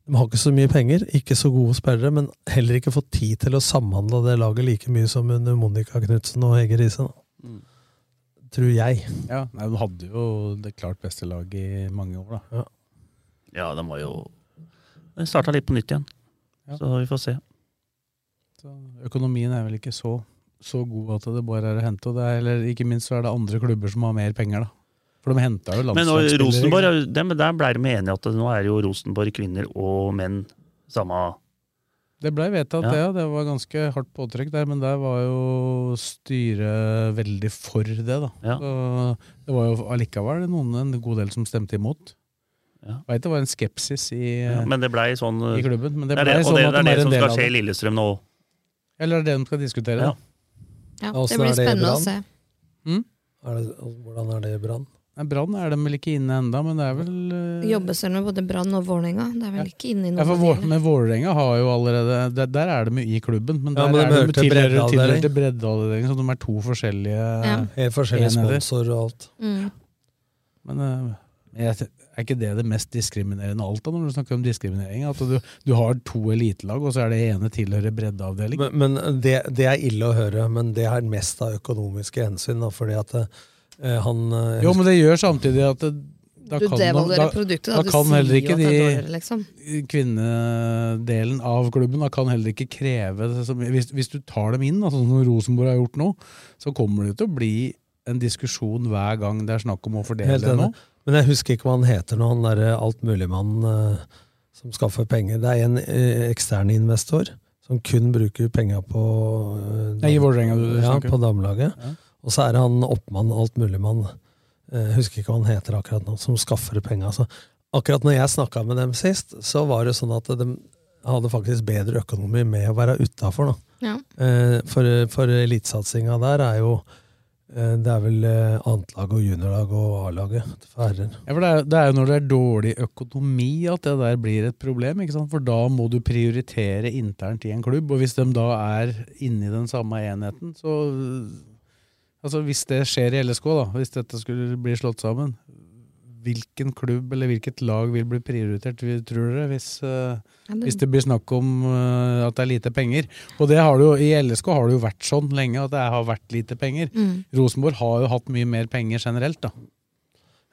de har ikke så mye penger, ikke så gode spillere, men heller ikke fått tid til å samhandle det laget like mye som under Monica Knutsen og Hege Riise. Mm. Tror jeg. Ja, nei, De hadde jo det klart beste laget i mange år, da. Ja, de var jo De starta litt på nytt igjen. Så vi får se. Så økonomien er vel ikke så, så god at det bare er å hente. Og det er, eller ikke minst så er det andre klubber som har mer penger, da. For de henta jo Men og landslagsspillere. Rosenborg, ikke er dem- der ble de enige at nå er jo Rosenborg kvinner og menn samme Det blei vedtatt, Ja. det. Ja. Det var ganske hardt påtrykk der, men der var jo styret veldig for det, da. Så det var jo allikevel noen, en god del som stemte imot. Ja. Veit det var en skepsis i, ja, Men det ble sånn i klubben. Men det det er det, og sånn det, at det er det er en som skal skje i. Lillestrøm nå. Eller er det det de skal diskutere, Ja, Ja, det blir det spennende å se. Mm? Er det, hvordan er det i Brann? Brann er de vel ikke inne enda, men det er vel uh... Jobbes det med både Brann og Vålerenga? Det er vel ikke inne i Ja, noe for av Vår, det, eller? men Vålerenga har jo allerede Der, der er de i klubben, men Ja, der men de er de hører til tilhører breddeavdeling. til breddeavdelingen, så de er to forskjellige Ja. Helt forskjellige enheter. sponsor og alt. Mm. Men uh, jeg, er ikke det det mest diskriminerende alt, da, når du snakker om diskriminering? At du, du har to elitelag, og så er det ene tilhører breddeavdeling? Men, men det, det er ille å høre, men det er mest av økonomiske hensyn. Da, fordi at eh, han eh, Jo, men det gjør samtidig at det, da Du kan, devaluerer da, produktet, da. da Du kan heller ikke de dårlig, liksom. kvinnedelen av klubben da kan heller ikke kreve hvis, hvis du tar dem inn, altså, som Rosenborg har gjort nå, så kommer det til å bli en diskusjon hver gang det er snakk om å fordele det nå. Men jeg husker ikke hva han heter nå, han derre altmuligmannen uh, som skaffer penger. Det er en uh, ekstern investor som kun bruker penger på uh, ja, på damelaget. Ja. Og så er det han oppmann, altmuligmann, jeg husker ikke hva han heter akkurat nå, som skaffer penga. Altså, akkurat når jeg snakka med dem sist, så var det sånn at de hadde faktisk bedre økonomi med å være utafor. Ja. Eh, for for elitesatsinga der er jo eh, Det er vel annetlaget og juniorlag og A-laget for herrer. Ja, for det er, det er jo når det er dårlig økonomi at det der blir et problem. ikke sant? For da må du prioritere internt i en klubb, og hvis de da er inni den samme enheten, så Altså Hvis det skjer i LSK, da, hvis dette skulle bli slått sammen, hvilken klubb eller hvilket lag vil bli prioritert, tror dere, hvis, uh, Ja, det- hvis det blir snakk om uh, at det er lite penger? Og det har det jo, I LSK har det jo vært sånn lenge at det har vært lite penger. Mm. Rosenborg har jo hatt mye mer penger generelt, da.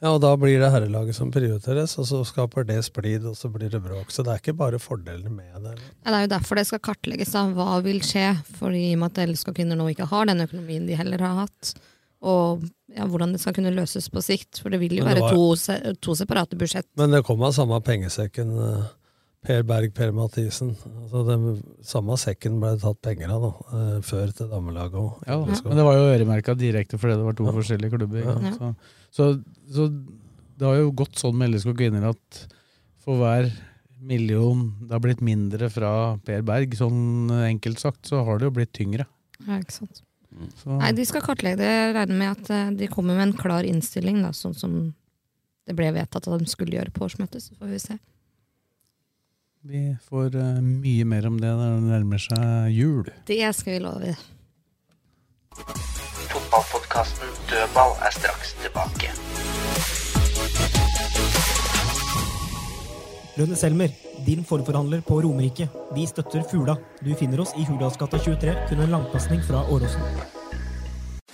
Ja, og da blir det herrelaget som prioriteres, og så skaper det splid, og så blir det bråk. Så det er ikke bare fordelene med det. Ja, det er jo derfor det skal kartlegges. da. Hva vil skje? For i og med at LSK kvinner nå ikke har den økonomien de heller har hatt. Og ja, hvordan det skal kunne løses på sikt. For det vil jo det være var- to, to separate budsjett. Men det kom av samme pengesekken, eh, Per Berg, Per Mathisen. Altså, den samme sekken ble det tatt penger av da, eh, før til damelaget òg. Ja, men det var jo øremerka direkte fordi det var to forskjellige klubber. Så, så, så det har jo gått sånn med LSK kvinner at for hver million det har blitt mindre fra Per Berg, sånn enkelt sagt, så har det jo blitt tyngre. Ja, ikke sant. Så, Nei, de skal kartlegge det. Jeg regner med at eh, de kommer med en klar innstilling, da, sånn som det ble vedtatt at de skulle gjøre på årsmøtet. Så får vi se. Vi får uh, mye mer om det når det nærmer seg jul. Det skal vi love. Fotballpodkasten Dødball er straks tilbake. Lønne Selmer, din forforhandler på Romerike. Vi støtter Fula. Du finner oss i Hurdalsgata 23, kun en langpasning fra Åråsen.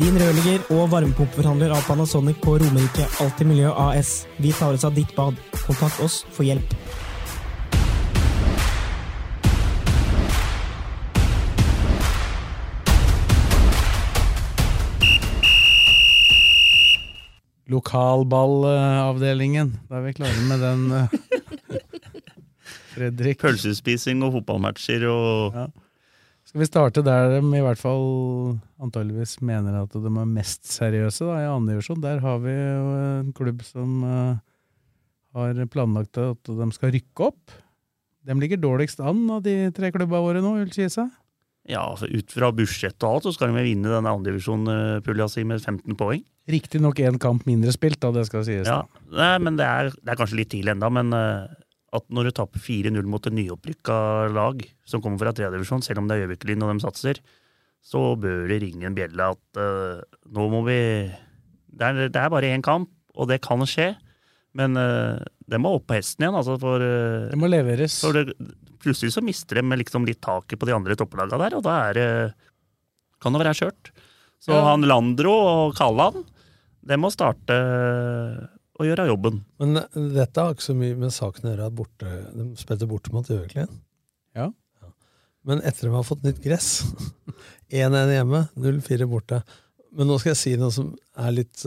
Din rørlegger og varmepumpeforhandler av Panasonic på Romerike Alltid Miljø AS. Vi tar oss av ditt bad. Kontakt oss for hjelp. Lokalballavdelingen. Da er vi klare med den. eh, (laughs) Fredrik. Pølsespising og fotballmatcher og Ja. Skal vi starte der de i hvert fall antageligvis mener at de er mest seriøse, da, i andre divisjon. Der har vi jo en klubb som uh, har planlagt at de skal rykke opp. De ligger dårligst an av de tre klubba våre nå, vil si seg. Ja, altså ut fra budsjett og alt, så skal de vinne denne andredivisjonspulja si med 15 poeng. Riktignok én kamp mindre spilt, da, det skal sies. Ja. Nei, men det er, det er kanskje litt tidlig enda, men eh, at når du taper 4-0 mot et nyopprykka lag som kommer fra tredjedivisjon, selv om det er Gjøviklin og de satser, så bør det ringe en bjelle at uh, nå må vi det er, det er bare én kamp, og det kan skje. Men uh, det må opp på hesten igjen. Altså for, uh, Det må leveres. det, plutselig så mister de liksom litt taket på de andre topplaga der, og da er uh, kan det være kjørt. Så Ja. han Landro og Kalland, de må starte å gjøre jobben. Men eh, dette har ikke så mye med saken å gjøre. at Borte, de spilte borte mot Gjøviklin. Ja. Men etter at de har fått nytt gress (laughs) 1-1 hjemme, 0-4 borte. Men nå skal jeg si noe som er litt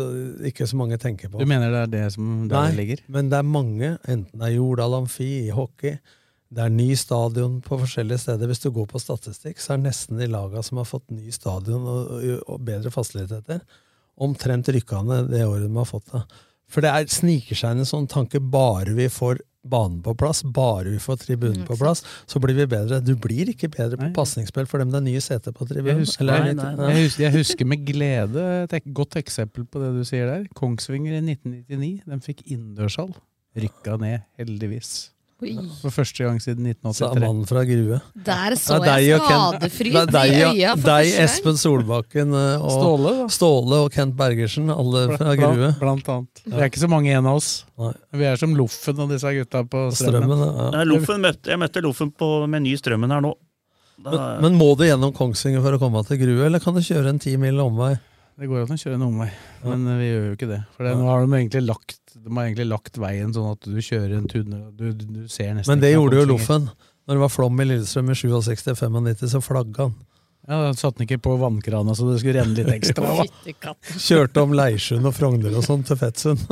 ikke så mange tenker på. Du mener det er det som der Nei, det ligger? men det er mange, enten det er Jordal Amfi i hockey, det er ny stadion på forskjellige steder. Hvis du går på statistikk, så er nesten de laga som har fått ny stadion og, og, og bedre fasiliteter, omtrent rykkende det året de har fått det. For det er, sniker seg inn en sånn tanke bare vi får banen på plass, bare vi får tribunen på plass, så blir vi bedre. Du blir ikke bedre på pasningsspill for dem det er nye seter på Jeg tribunen. husker, Eller er nei, nei, jeg, husker, jeg husker med glede et godt eksempel på det du sier der. Kongsvinger i 1999. De fikk innendørshall. Rykka ned, heldigvis. Oi. For første gang siden 1983. Sa 1983. mannen fra Grue. Der så Det jeg skadefryd i øya for Deg. Espen Solbakken eh, og Ståle. Ståle og Kent Bergersen, alle fra Grue. Blant, annet. Det er ikke så mange igjen av oss. Nei. Vi er som Loffen og disse gutta på Strømmen, Strømmen. ja. Møtte, jeg møtte Loffen på, med ny Strømmen her nå. Da, Men, men må du gjennom Kongsvinger for å komme til Grue, eller kan du kjøre en ti mil omvei? Det går an å kjøre en omvei, men eh, vi gjør jo ikke det. For det, nå har de egentlig lagt De har egentlig lagt veien sånn at du kjører en tunnel du, du, du ser nesten Men det ikke gjorde jo Loffen. Når det var flom i Lillestrøm i 67-95, så flagga han. Ja, Da satte den ikke på vannkrana så det skulle renne litt ekstra. Kjørte om Leirsund og Frogner og sånn til Fettsund.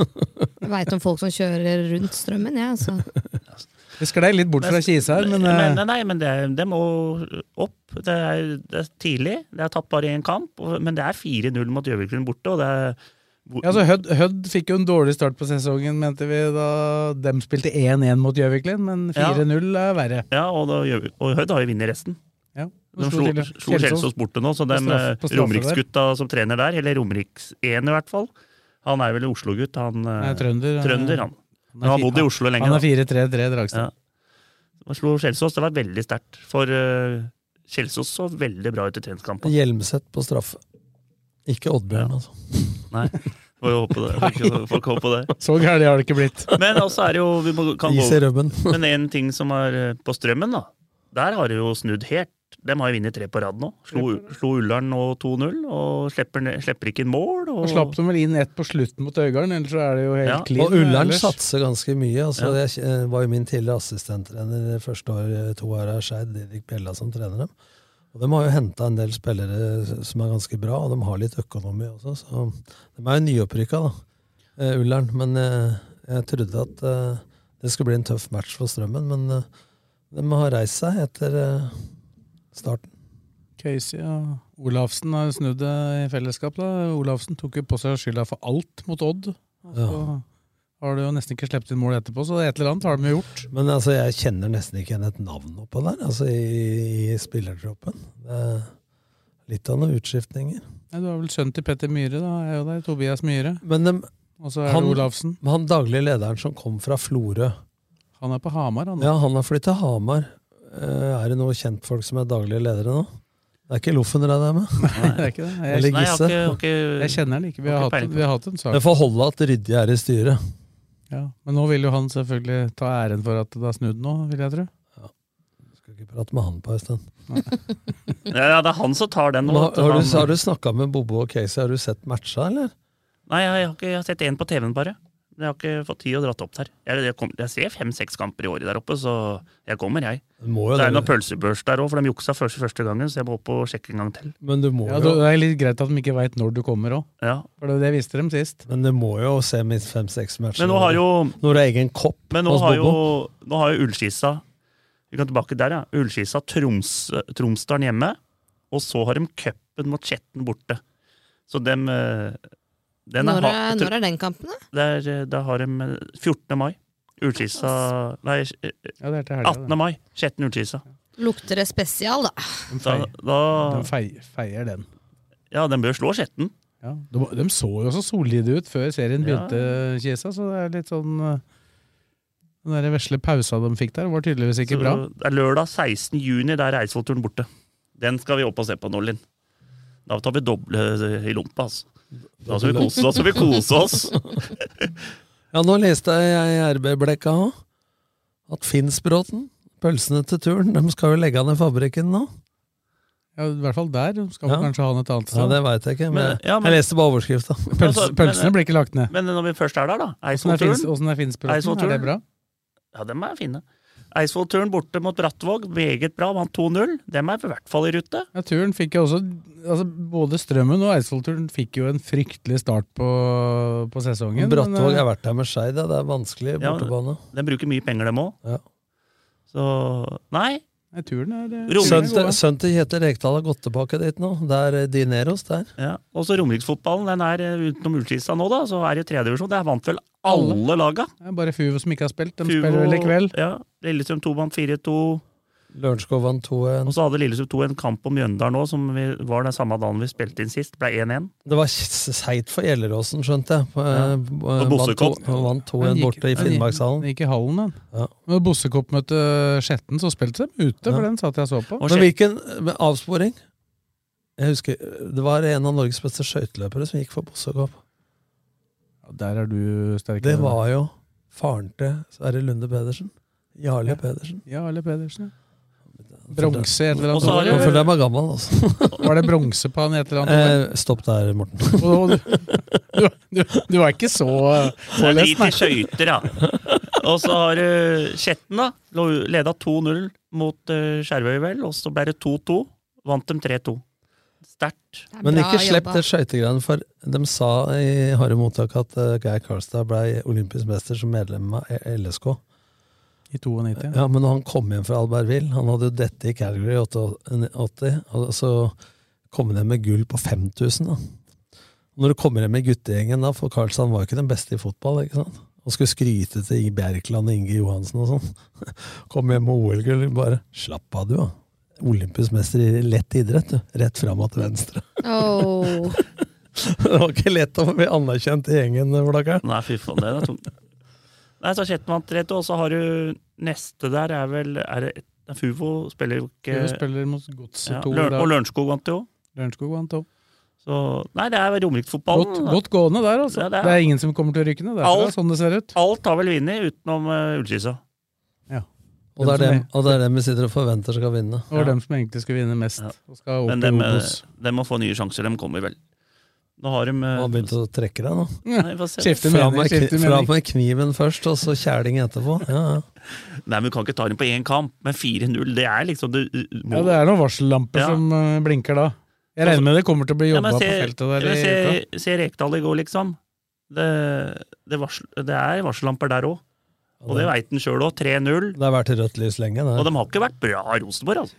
Veit om folk som kjører rundt strømmen, jeg. altså. (laughs) Vi sklei litt bort fra Kisa her, men, men, eh, nei, men det, det må opp. Det er, det er tidlig. Det er tatt bare én kamp, men det er 4-0 mot Gjøviklin borte. og det er ja, altså Hødd, Hødd fikk jo en dårlig start på sesongen, mente vi, da de spilte 1-1 mot Gjøviklin, men 4-0 er verre. Ja, og, da, og Hødd har jo vunnet resten. Ja. De slo, slo Kjelsås borte nå, så På de straffe- Romeriksgutta som trener der, eller Romeriks 1 i hvert fall Han er vel Oslo-gutt, han eh, Nei, trønder, trønder, han. Han Men han har bodd i Oslo lenge. han er 4-3-3 Dragstad. Ja. Han slo Kjelsås, det var veldig sterkt. For uh, Kjelsås så veldig bra ut i treningskampen. Hjelmseth på straffe. Ikke Oddbjørn, altså. Nei. Får jo håpe det. Får ikke- håpe det. (laughs) Så gærent har det ikke blitt. Men også er det jo vi må, kan Is i rubben. (laughs) Men en ting som er eh, på strømmen, da. Der har det jo snudd helt. De har jo vunnet tre på rad nå. Slo, slo Ullern nå 2-0, og slipper, slipper ikke inn mål. Og, Og slapp de vel inn ett på slutten mot Øygarden, ellers er det jo helt Ja. clean. Og Ullern satser ganske mye. Altså, Ja. Jeg eh, var jo min tidligere assistenttrener det første år, eh, to år av Skeid, Didrik Bjella som trener dem. Og De har jo henta en del spillere som er ganske bra, og de har litt økonomi også. Så de er jo nyopprykka, da, uh, Ullern. Men uh, jeg trodde at uh, det skulle bli en tøff match for Strømmen. Men de har reist seg etter starten. Casey og Olafsen har snudd det i fellesskap. da. Olafsen tok jo på seg skylda for alt mot Odd. Så har du jo nesten ikke sluppet inn mål etterpå, så et eller annet har de gjort. Men altså, jeg kjenner nesten ikke igjen et navn oppå der, altså i, i spillertroppen. Er litt av noen utskiftninger. Ja, du har vel sønnen til Petter Myhre, da. Er jo der, Tobias Myhre. Men dem, Og så er han, det Olafsen. han daglig lederen som kom fra Florø Han er på Hamar, han. Ja, han har flyttet til Hamar. Eh, er det noen kjentfolk som er daglige ledere nå? Det er ikke Loffen du er med? Nei, det er (laughs) ikke det. Jeg, Eller Nei, jeg har ikke, har ikke jeg kjenner den ikke. Vi Har hatt, vi har hatt en sak. Det får holde at Rydje er i styret. Ja. Men nå vil jo han selvfølgelig ta æren for at det har snudd nå, vil jeg tro. Ja. Skal ikke prate med han på en stund. (laughs) Ja, det er han som tar den nå. Men har, har, han- du, har du snakka med Bobo og Casey? Har du sett matcha, eller? Nei, jeg, har ikke, jeg har sett én på TV-en bare. Jeg har ikke fått tid å dratt opp der. Jeg, jeg, kom, jeg ser fem-seks kamper i året der oppe, så jeg kommer, jeg. Må jo Det er noen pølsebørs der òg, for de juksa første, første gangen, så jeg må opp og sjekke en gang til. Men du må Ja, jo Det er litt greit at de ikke veit når du kommer òg, Ja. for det, det visste de sist. Men du må jo se minst fem-seks matcher. Men nå har jo, Når du har egen kopp men nå har jo, nå har jo Ullskisa Vi kan tilbake der, ja. Ullskisa Troms, Tromsdalen hjemme, og så har de cupen mot Kjetten borte. Så dem eh, den Når er, ha, tror- når er den kampen, da? Der, eh, da har de eh, 14. mai. Ullskisa Nei, eh, Ja, det er til helga. 18. mai. Skjetten Ullskisa. Lukter det spesial, da? De, Da, feier, da de feier, feier den. Ja, den bør slå Skjetten. Ja, de, de så jo så solide ut før serien Ja. begynte, Kisa, så det er litt sånn eh, Den der vesle pausa de fikk der, var tydeligvis ikke Så bra. Det er lørdag 16. juni, da er Eidsvollturen borte. Den skal vi opp og se på nå, Linn. Da tar vi doble eh, i lompa, altså. Da skal vi kose, skal vi kose oss. (laughs) Ja, nå leste jeg i RB-blekka òg at Finnsbråten, pølsene til turen, de skal jo legge ned fabrikken nå. Ja, I hvert fall der. Skal Ja. kanskje ha den et annet Ja, det veit jeg ikke, men, Men- ja, men- jeg leste bare overskrifta. Pøls, Altså, men- pølsene blir ikke lagt ned. Men når vi først er der, da. Eidsvollturen. Åssen er Finnsbråten? Er er det bra? Ja, dem er fine. Eidsvollturen borte mot Brattvåg, meget bra, vant 2-0. Dem er i hvert fall i rute. Ja, turen fikk jo også altså Både Strømmen og Eidsvollturen fikk jo en fryktelig start på, på sesongen. Brattvåg men, eh, har vært der med Skeid, ja. det er vanskelig Ja, den De bruker mye penger, dem òg. Ja. Så nei. Er, eh, Sønnen er til, sønnen til Kjetil Rekdal har gått tilbake dit nå. Det er eh, Dineros der. Ja. Og så Romeriksfotballen, den er eh, utenom Ullskisa nå, da, så er det tredjedivisjon. Der vant vel alle laga. Det er bare Fuvo som ikke har spilt. De Fuvo- spiller vel i kveld. Ja. Lillestrøm 2 vant 4-2. Lørenskog vant 2-1. Og så hadde Lillestrøm 2 en kamp om Mjøndalen nå, som vi, var den samme dagen vi spilte inn sist. Ble 1-1. Det var seigt for Gjelleråsen, skjønte jeg. På, Ja. eh, Og vant Bossekopp. Vant 2-1 borte i Finnmarkshallen. Den gikk i hallen, den. Ja. Når Bossekopp møtte Skjetten, så spilte de ute, for Ja. den satt jeg så på. Men hvilken avsporing? Jeg husker, Det var en av Norges beste skøyteløpere som gikk for Bossekopp. Ja, der er du sterkere. Det var jo faren til Sverre Lunde Pedersen. Jarle Ja. Pedersen. Ja, Alle Pedersen. Bronse et eller annet år. For dem er gammel, altså. (laughs) Var det bronse på han et eller annet år? Eh, stopp der, Morten. (laughs) Du, du, du, du var ikke så Det nei. Litt drit i skøyter, ja. Og så har du Skjetten, da. Leda 2-0 mot uh, Skjervøy, vel. Og så ble det 2-2. Vant dem 3-2. Sterkt. Er Men ikke slipp det skøytegreiene, for de sa i harde mottak at uh, Geir Karlstad ble olympisk mester som medlem av LSK. I 92. Ja, Men når han kom hjem fra Albertville Han hadde jo dette i Calgary i 88, og så kom han hjem med gull på 5000. da. Når du kommer hjem med guttegjengen, da, for Karlsson var jo ikke den beste i fotball, ikke sant? og skulle skryte til Inge Bjerkland og Inge Johansen og sånn. (laughs) Kom hjem med OL-gull. Bare slapp av, du, da. Olympisk mester i lett idrett, du. Rett fram og til venstre. Åh. (laughs) Det var ikke lett å bli anerkjent i gjengen, Blakkaren. Nei, fy faen, det er tungt. Nei, så 3-2, og så har du neste der er vel er det, Fuvo spiller jo ikke Fuvo spiller mot Godset ja, 2 Løren-. Og Lørenskog vant jo òg. Lørenskog vant opp. Så Nei, det er Romeriksfotballen. Godt, godt gående der, altså. Ja, det, det er... er- ingen som kommer til å rykke ned Alt- sånn det ser ut. Alt har vel vunnet, utenom uh, Ullskisa. Og det, er dem, og det er dem vi sitter og forventer skal vinne. Og dem som egentlig skal vinne mest. Og skal opp Men dem, eh, dem må få nye sjanser. De kommer vel. Nå har de eh, Han begynte begynt å trekke deg nå. Nei, vi. Skifte mening, skifte kni- med kniven først, og så kjæling etterpå. Ja, ja. Nei, men Du kan ikke ta dem på én kamp, men 4-0, det er liksom du må, Ja, det er noen varsellamper Ja. som eh, blinker da. Jeg regner med det kommer til å bli jobba ja, på feltet der. men i uka. Se, se Rekdal i går, liksom. Det, det, varsel, det er varsellamper der òg. Og det veit han sjøl òg. 3-0. Det har vært rødt lys lenge. Og de har ikke vært bra, Rosenborg. altså.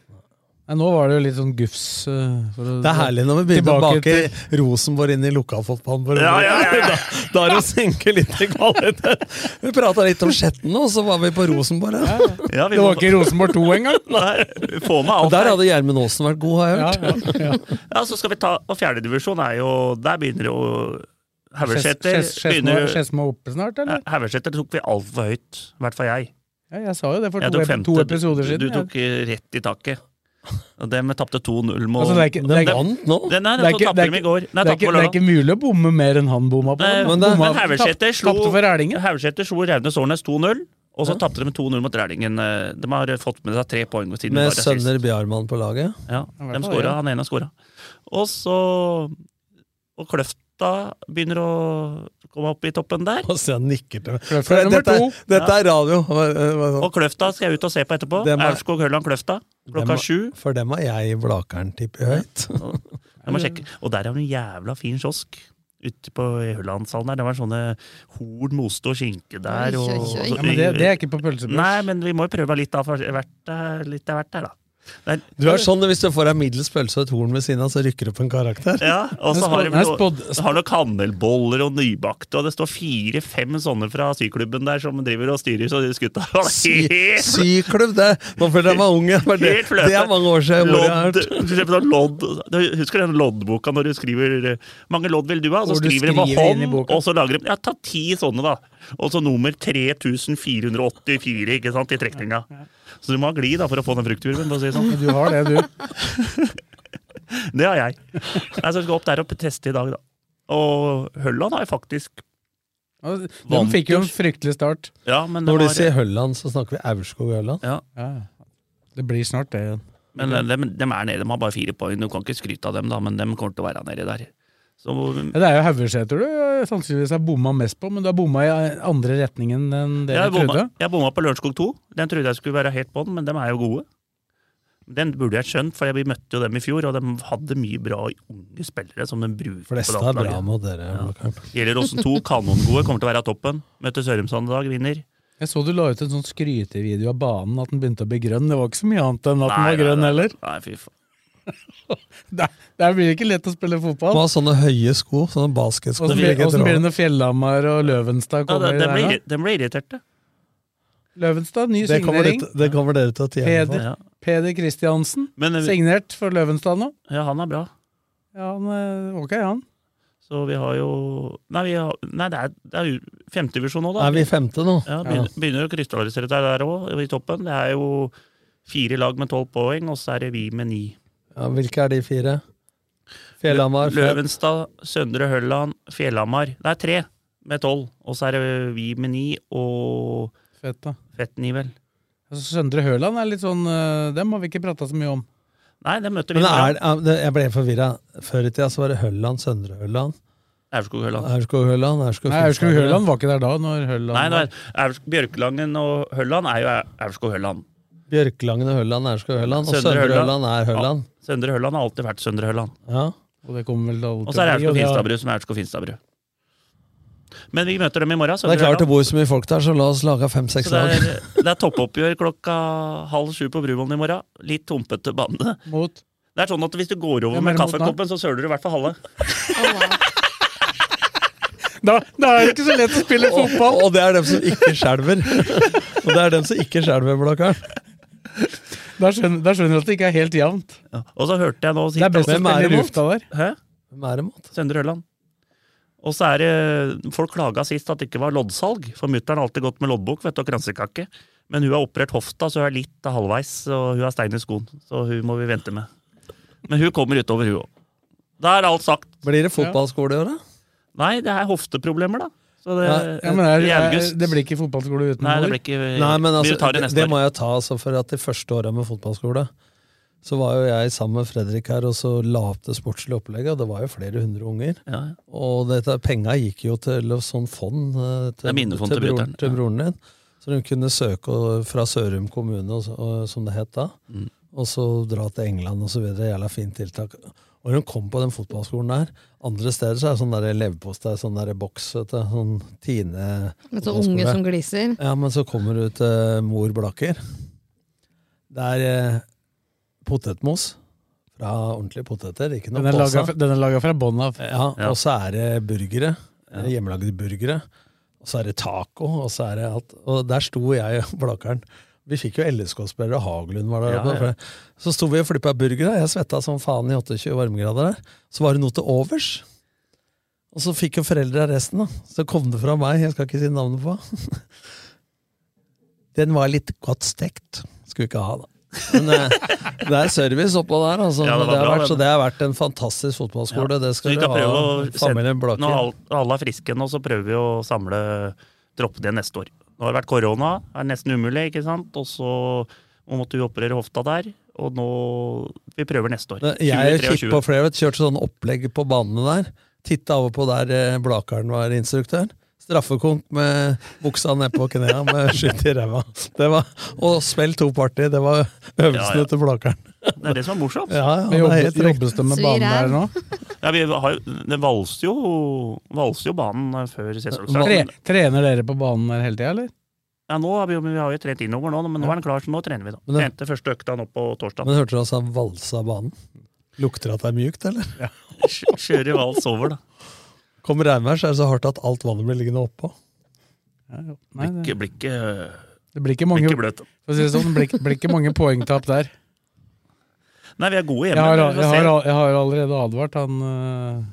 Nei, nå var det jo litt sånn gufs. for å- det er herlig når vi begynner å bake bake Rosenborg inn i lokalfotballen. Ja, ja, ja, ja. Da, da er det å senke litt i kvalitet. Vi prata litt om Skjetten nå, så var vi på Rosenborg. Ja. Ja, vi Det må- var ikke Rosenborg 2 engang! (laughs) Nei, få med alt Der hadde Gjermund Aasen vært god, har jeg Ja, hørt. ja, ja. Ja, så skal vi ta, og Fjerdedivisjon er jo Der begynner jo Haugeseter Skedsmo oppe snart, eller? Haugeseter tok vi altfor høyt. I hvert fall jeg. Ja, jeg sa jo det for to, ep- femte, to episoder siden. Du tok rett i taket. Og dem tapte 2-0 mot Altså, det er ikke- det er nå. Det, nei, Det er ikke- det er Nei, Det er, det er mulig å bomme mer enn han bomma på. Nei, men det- bomma- Men Haugesæter slo slo Raunes Årnes 2-0, og så tapte de 2-0 mot Rælingen. Eh, De har fått med seg tre poeng siden Med. Sønner Bjarmann på laget. Ja, de skåra. ja. Han ene skåra. Og så Og Kløfta begynner å komme opp i toppen der. Og så nikker til Kløfta er nummer dette, dette er radio. Og Kløfta skal jeg ut og se på etterpå. Det Aurskog-Hølland Kløfta klokka sju. For dem har jeg Blakeren tippet høyt. Og der er det en jævla fin kiosk. Ute på Høllandshallen der. Det var sånne horn most og skinke der. Og, Ja, men det, det er ikke på pølsebørs. Nei, men vi må jo prøve litt av hvert, der- litt av hvert der, da. Du er sånn Hvis du får deg middels pølse og et horn ved siden av, så rykker du opp en karakter. Ja, og så har de noen kanelboller og nybakte, og det står fire-fem sånne fra syklubben der som driver og styrer så skutta. (laughs) Sy, syklubb, det! Nå føler jeg meg ung igjen. Det, det er mange år siden Lodd, for lodd. Du husker den loddboka når du skriver eh, mange lodd vil du ha? Så Hvor du skriver de med hånd, og så lager de Ja, ta ti sånne, da. Og så nummer 3484 ikke sant, i trekninga. Så du må ha glid da, for å få den fruktkurven. for å si det sånn. Du har det, du. (laughs) Det har jeg. Jeg skal opp der og teste i dag, da. Og Hølland har jeg faktisk De fikk jo en fryktelig start. Ja, men Når de var- sier Hølland, så snakker vi Aurskog-Hølland. ja. Ja. Det blir snart det igjen. Men de, de er nede, de har bare fire poeng. Du kan ikke skryte av dem, da, men de kommer til å være nedi der. Så Ja, det er jo Haugeseter du eh, sannsynligvis har bomma mest på, men du har bomma i andre retningen enn det jeg du trodde. jeg bomma på Lørenskog 2. Den trodde jeg skulle være helt på den, men de er jo gode. Den burde jeg skjønt, for vi møtte jo dem i fjor, og de hadde mye bra unge spillere som de bruker. Fleste er bra med mot dere. Ja. Gjelder Åsen 2, kanongode, kommer til å være toppen. Møter Sørumsand i dag, vinner. Jeg så du la ut en sånn skrytevideo av banen, at den begynte å bli grønn. Det var ikke så mye annet enn at den var grønn nei, heller. Nei, fy faen. Der, der blir det ikke lett å spille Må Man ha sånne høye sko, sånne basketsko. Åssen blir blir det når Fjellhamar og Løvenstad kommer Ja, de, der ble, blir irri- de irriterte. Løvenstad, ny Det signering. dere, det kommer dere til å tjene på. Peder, Ja. Peder Kristiansen, Men eh, signert for Løvenstad nå. ja, han er bra. Ja, han er ok, han. Så vi har jo Nei, vi har, nei det er, det er jo femtedivisjon nå, da. Er vi femte nå? Ja, begynner, begynner å krystallisere seg der òg, i toppen. Det er jo fire lag med tolv poeng, og så er det vi med ni. Ja, hvilke er de fire? Fjellhamar? Løvenstad, Søndre Hølland, Fjellhamar. Det er tre med tolv. Og så er det vi med ni, og Fett, da. Fett ni, vel. Altså, Søndre Høland er litt sånn øh, Dem har vi ikke prata så mye om. Nei, det møter vi Men er, er, jeg ble forvirra. Før i tida så var det Hølland, Søndre Hølland. Aurskog-Hølland. Aurskog-Hølland, Aurskog Nei, Aurskog Høland var ikke der da. Når Høland Nei, var. er Bjørkelangen og Hølland er jo Aurskog-Hølland. Bjørkelangen og Hølland, Aurskog-Hølland. Og Søndre Hølland. Er Hølland. Søndre Hølland har alltid vært Søndre Hølland. Ja. Og det kommer vel alltid Og så er det og det Aurskog-Finstadbru som er Aurskog-Finstadbru. Men vi møter dem i morgen. Det er klart det bor så mye folk der, så la oss lage fem-seks lag. det er, (laughs) det er toppoppgjør klokka halv sju på Bruvollen i morgen. Litt humpete bane. Mot Det er sånn at Hvis du går over er med kaffekoppen, så søler du i hvert fall halve. (laughs) Da, da er det ikke så lett å spille Og, fotball! og det er dem som ikke skjelver. (laughs) Og det er dem som ikke skjelver, Blakkaren. (laughs) Da skjønner, da skjønner du at det ikke er helt jevnt. Og så hørte jeg nå Det er best å spille i det mot? lufta der. Hæ? Hvem er det mot? Søndre Ørland. Og så er det Folk klaga sist at det ikke var loddsalg, for mutter'n har alltid gått med loddbok vet du, og kransekake. Men hun har operert hofta, så hun er litt av halvveis, og hun har stein i skoen. Så hun må vi vente med. Men hun kommer utover, hun òg. Da er alt sagt. Blir det fotballskole i år, da? Nei, det er hofteproblemer, da. Så det, Ja, Ja, men er, I er, august. det blir ikke fotballskole uten Nei, det mor? blir ikke Nei, men altså, Vi tar det det, neste det må jeg ta, altså, for at de første åra med fotballskole så var jo jeg sammen med Fredrik her, og så la opp det sportslige opplegget, og det var jo flere hundre unger. Ja, ja. Og dette, penga gikk jo til et sånn fond til, til, til broren, til broren din. Så de kunne søke og- fra Sørum kommune, og, så- og, som det het da, Mm. og så dra til England og så videre. Jævla fint tiltak. Og når hun kom på den fotballskolen der, andre steder så er det sånn der leverpostei, sånn der boks, vet du, sånn Tine Med så unge som gliser. Ja, men så kommer du til Mor Blakker. Det er eh, potetmos fra ordentlige poteter, ikke noe Den er laga fra- den er laget fra bånn av. Ja, Ja. og så er det burgere. Hjemmelagde burgere. Og så er det taco, og så er det alt. Og der sto jeg og Blakkeren. Vi fikk jo LSK-spillere, Haglund var der Ja, ja. Så sto vi og flippa burgere. Jeg svetta som faen i 28 varmegrader der. Så var det noe til overs. Og så fikk jo foreldra resten, da. Så kom det fra meg, jeg skal ikke si navnet på. (laughs) Den var litt godt stekt. Skulle ikke ha, da. Men eh, (laughs) det er service oppå der, altså. Ja, det det har bra, vært, så det. har vært en fantastisk fotballskole. Det skal du ha, familien Blaker. Når alle er friske nå, så prøver vi å samle troppene igjen neste år. Nå har det vært korona, er nesten umulig, ikke sant? Og så måtte vi operere hofta der. Og nå Vi prøver neste år. Jeg er 2023. kikk på flere, kjørt sånn opplegg på banene der. Titta over på der Blakaren var instruktør. Straffekonk med buksa nedpå knærne med skytt i ræva. Og spill to party, det var øvelsene Ja, ja. til Blakeren. Det er det som er morsomt. Ja, ja, er jobbes, jobbes det med banen der nå? Ja, vi har, det valser jo, valser jo banen eh, før Tre, sesongstart. trener dere på banen der hele tida, eller? Ja, nå har vi, vi har jo trent innover nå, men nå er den klar, så nå trener vi, da. Men det- Trente første økta nå på torsdag. Men hørte du altså sa valsa banen? Lukter det at det er mjukt, eller? Ja. (laughs) Kjører vals over, da. Kommer regnvær, så er det så hardt at alt vannet blir liggende oppå. Nei, Blir det, blir ikke, det blir ikke mange, blir ikke si sånn, blir, ikke- blir ikke mange poengtap der. Nei, vi er gode Jeg hjemme. har, jeg, har, jeg har allerede advart han uh,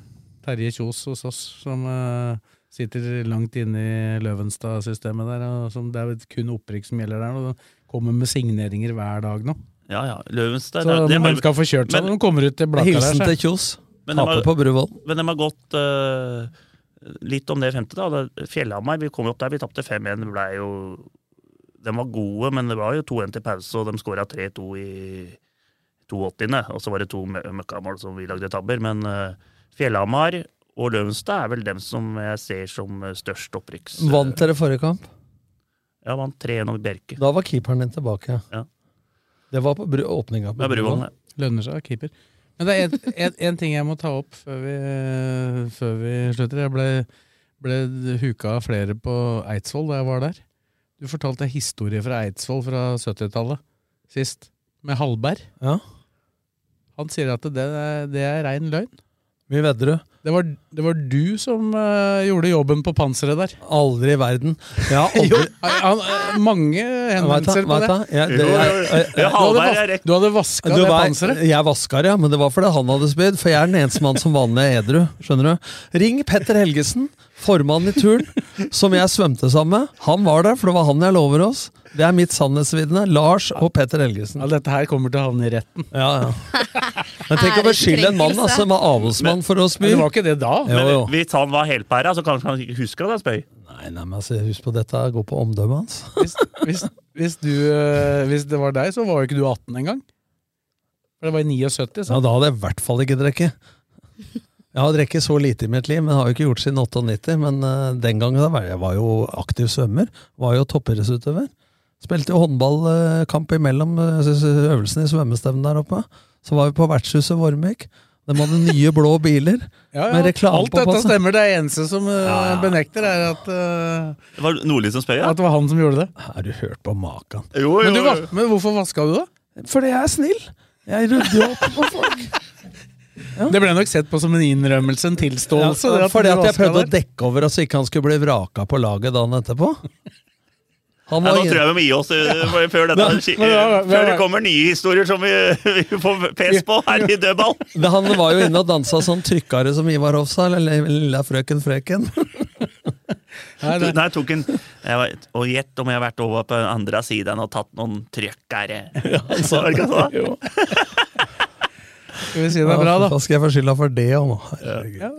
Terje Kjos hos oss, som uh, sitter langt inne i Løvenstad-systemet der. Og som det er kun opprykk som gjelder der. Og det kommer med signeringer hver dag nå. Ja, ja. Løvenstad Så det det, man skal få kjørt seg Men- når de kommer ut til Blakka der. Hilsen til Kjos. Men de Taper har- på Bruvoll. Men de har gått uh, litt om det femte. da. Fjellhamar, vi kom jo opp der, vi tapte 5-1. Det ble jo De var gode, men det var jo 2-1 til pause, og de skåra 3-2 i 82. Og så var det to mø- møkkamål som vi lagde tabber. Men uh, Fjellhamar og Løvenstad er vel dem som jeg ser som eh, størst opprykks... Vant dere forrige kamp? Ja, vant 3-1 over Bjerke. Da var keeperen din tilbake. Ja. Det var på åpninga. på. Lønner seg, keeper. Men det er en ting jeg må ta opp før vi, før vi slutter. Jeg ble, ble huka av flere på Eidsvoll da jeg var der. Du fortalte historie fra Eidsvoll fra 70-tallet sist, med Hallberg. Ja. Han sier at det, det er rein løgn. Mye vedder du? Det var, det var du som uh, gjorde jobben på panseret der. Aldri i verden. Jeg har (laughs) Jo, han, eh, mange henvendelser på det. du, jeg, det jo, jeg, jeg, Du hadde, du hadde vaska du det panseret. jeg vaska det, ja, men det var fordi han hadde spydd. For jeg er den eneste mann som vanlig er edru. Skjønner du? Ring Petter Helgesen, formann i turn, som jeg svømte sammen med. Han var der, for det var han jeg lover oss. Det er mitt sannhetsvitne. Lars og Petter Helgesen. Ja, dette her kommer til å havne i retten. Ja, ja. Men tenk (laughs) å beskylde en mann altså, som var avholdsmann for å spy. Men det var ikke det da. Jo, jo. Men hvis han var helpæra, så kanskje han ikke husker at han spøy. Nei, nei, men altså, Husk på dette, går på omdømmet hans. (laughs) Hvis, hvis, hvis, du, eh, hvis det var deg, så var jo ikke du 18 engang. For det var i 79, så. Ja, Da hadde jeg i hvert fall ikke drukket. Jeg har drukket så lite i mitt liv, men har jo ikke gjort siden 98. Men eh, den gangen da var jeg var jo aktiv svømmer. Var jo toppidrettsutøver. Spilte jo håndballkamp imellom eh, øvelsene i svømmestevnen der oppe. Så var vi på vertshuset Vormvik. De hadde nye blå biler (laughs) Ja, med ja. Alt dette stemmer. Det eneste som eh, Ja, ja. benekter, er at, uh, Det var Nordli som spør, ja? at det var han som gjorde det. Har du hørt på maken? Jo, Men, jo, Men, du, men hvorfor vaska du, da? Fordi jeg er snill. Jeg rydder jo opp på folk. (laughs) Det ble nok sett på som en innrømmelse, en tilståelse. Ja, at fordi at jeg prøvde å dekke over at så ikke han skulle bli vraka på laget dagen etterpå. Han Ja, nå tror jeg vi må gi oss ja. før, dette, Men- men ja, før det kommer nye historier som vi, (laughs) vi får pes på her i dødball. (laughs) Men Han var jo inne og dansa sånn trykkare som Ivar Hoff sa, eller lilla frøken Frøken. (laughs) Nei, det- Nei, tok en, jeg var, og gjett om jeg har vært over på andre siden og tatt noen trykkare! Ja, altså, Var? Jo. Skal vi si det er bra, da? Da skal jeg få skylda for det òg nå? Ja. Ja,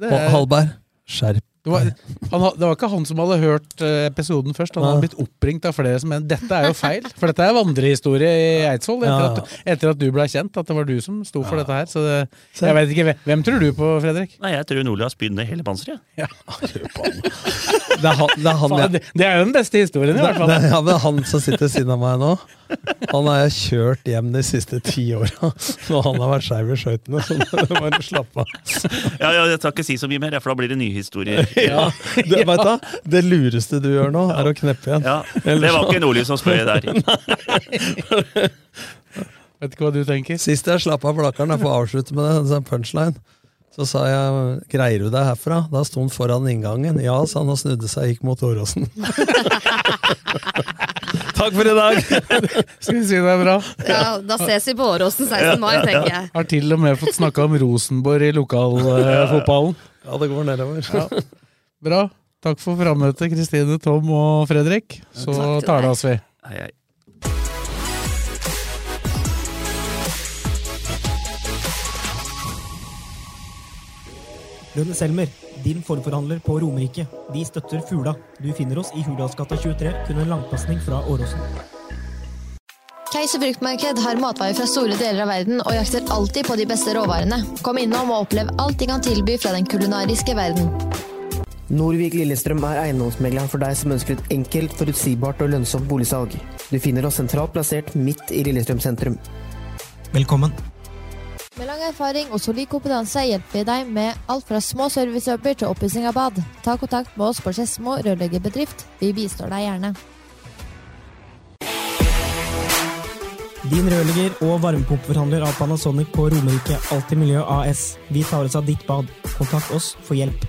det er- Halberg, skjerp Det var, han, det var ikke han som hadde hørt eh, episoden først. Han hadde blitt oppringt av flere som mente dette er jo feil. For dette er vandrehistorie i Eidsvoll. Etter, at, etter at du ble kjent, at det var du som sto for dette her. Så det, jeg vet ikke, hvem- tror du på, Fredrik? Nei, jeg tror Nordli har spydd ned hele panseret. Ja. Det er han, det er han det, det er jo den beste historien, i hvert fall. Det, ja, men han som sitter ved siden av meg nå, han har jeg kjørt hjem de siste ti åra. Når han har vært skeiv i skøytene, så (laughs) bare slapp av. Ja, ja, jeg skal ikke si så mye mer, for da blir det nye historier. (laughs) Ja, det, vet du, det lureste du gjør nå, er å kneppe igjen. Ja, det var ikke Nordli som spør der. (laughs) Vet ikke hva du tenker? Sist jeg slapp av blakkeren, jeg får avslutte med det, en punchline, så sa jeg 'greier du deg herfra?' Da sto han foran inngangen. Ja, sa han og snudde seg og gikk mot Åråsen. (laughs) Takk for i dag! Skal vi si det er bra? Ja, da ses vi på Åråsen 16. mai, tenker jeg. Har til og med fått snakka om Rosenborg i lokalfotballen. Ja, det går nedover. Ja. Bra. Takk for frammøtet, Kristine, Tom og Fredrik. Så tar det oss vi. Hei, hei. Rønne Selmer, din forforhandler på Romerike. Vi støtter Fula. Du finner oss i Hurdalsgata 23, kun en langpasning fra Åråsen. Keiser fruktmarked har matvarer fra store deler av verden og jakter alltid på de beste råvarene. Kom innom og opplev alt de kan tilby fra den kulinariske verden. Norvik Lillestrøm er eiendomsmegleren for deg som ønsker et enkelt, forutsigbart og lønnsomt boligsalg. Du finner oss sentralt plassert midt i Lillestrøm sentrum. Velkommen. Med lang erfaring og solid kompetanse hjelper vi deg med alt fra små servicejobber til oppussing av bad. Ta kontakt med oss på Skedsmo rørleggerbedrift. Vi bistår deg gjerne. Din rørlegger og varmepumpeforhandler av Panasonic på Romerike Alltid Miljø AS. Vi tar oss av ditt bad. Kontakt oss for hjelp.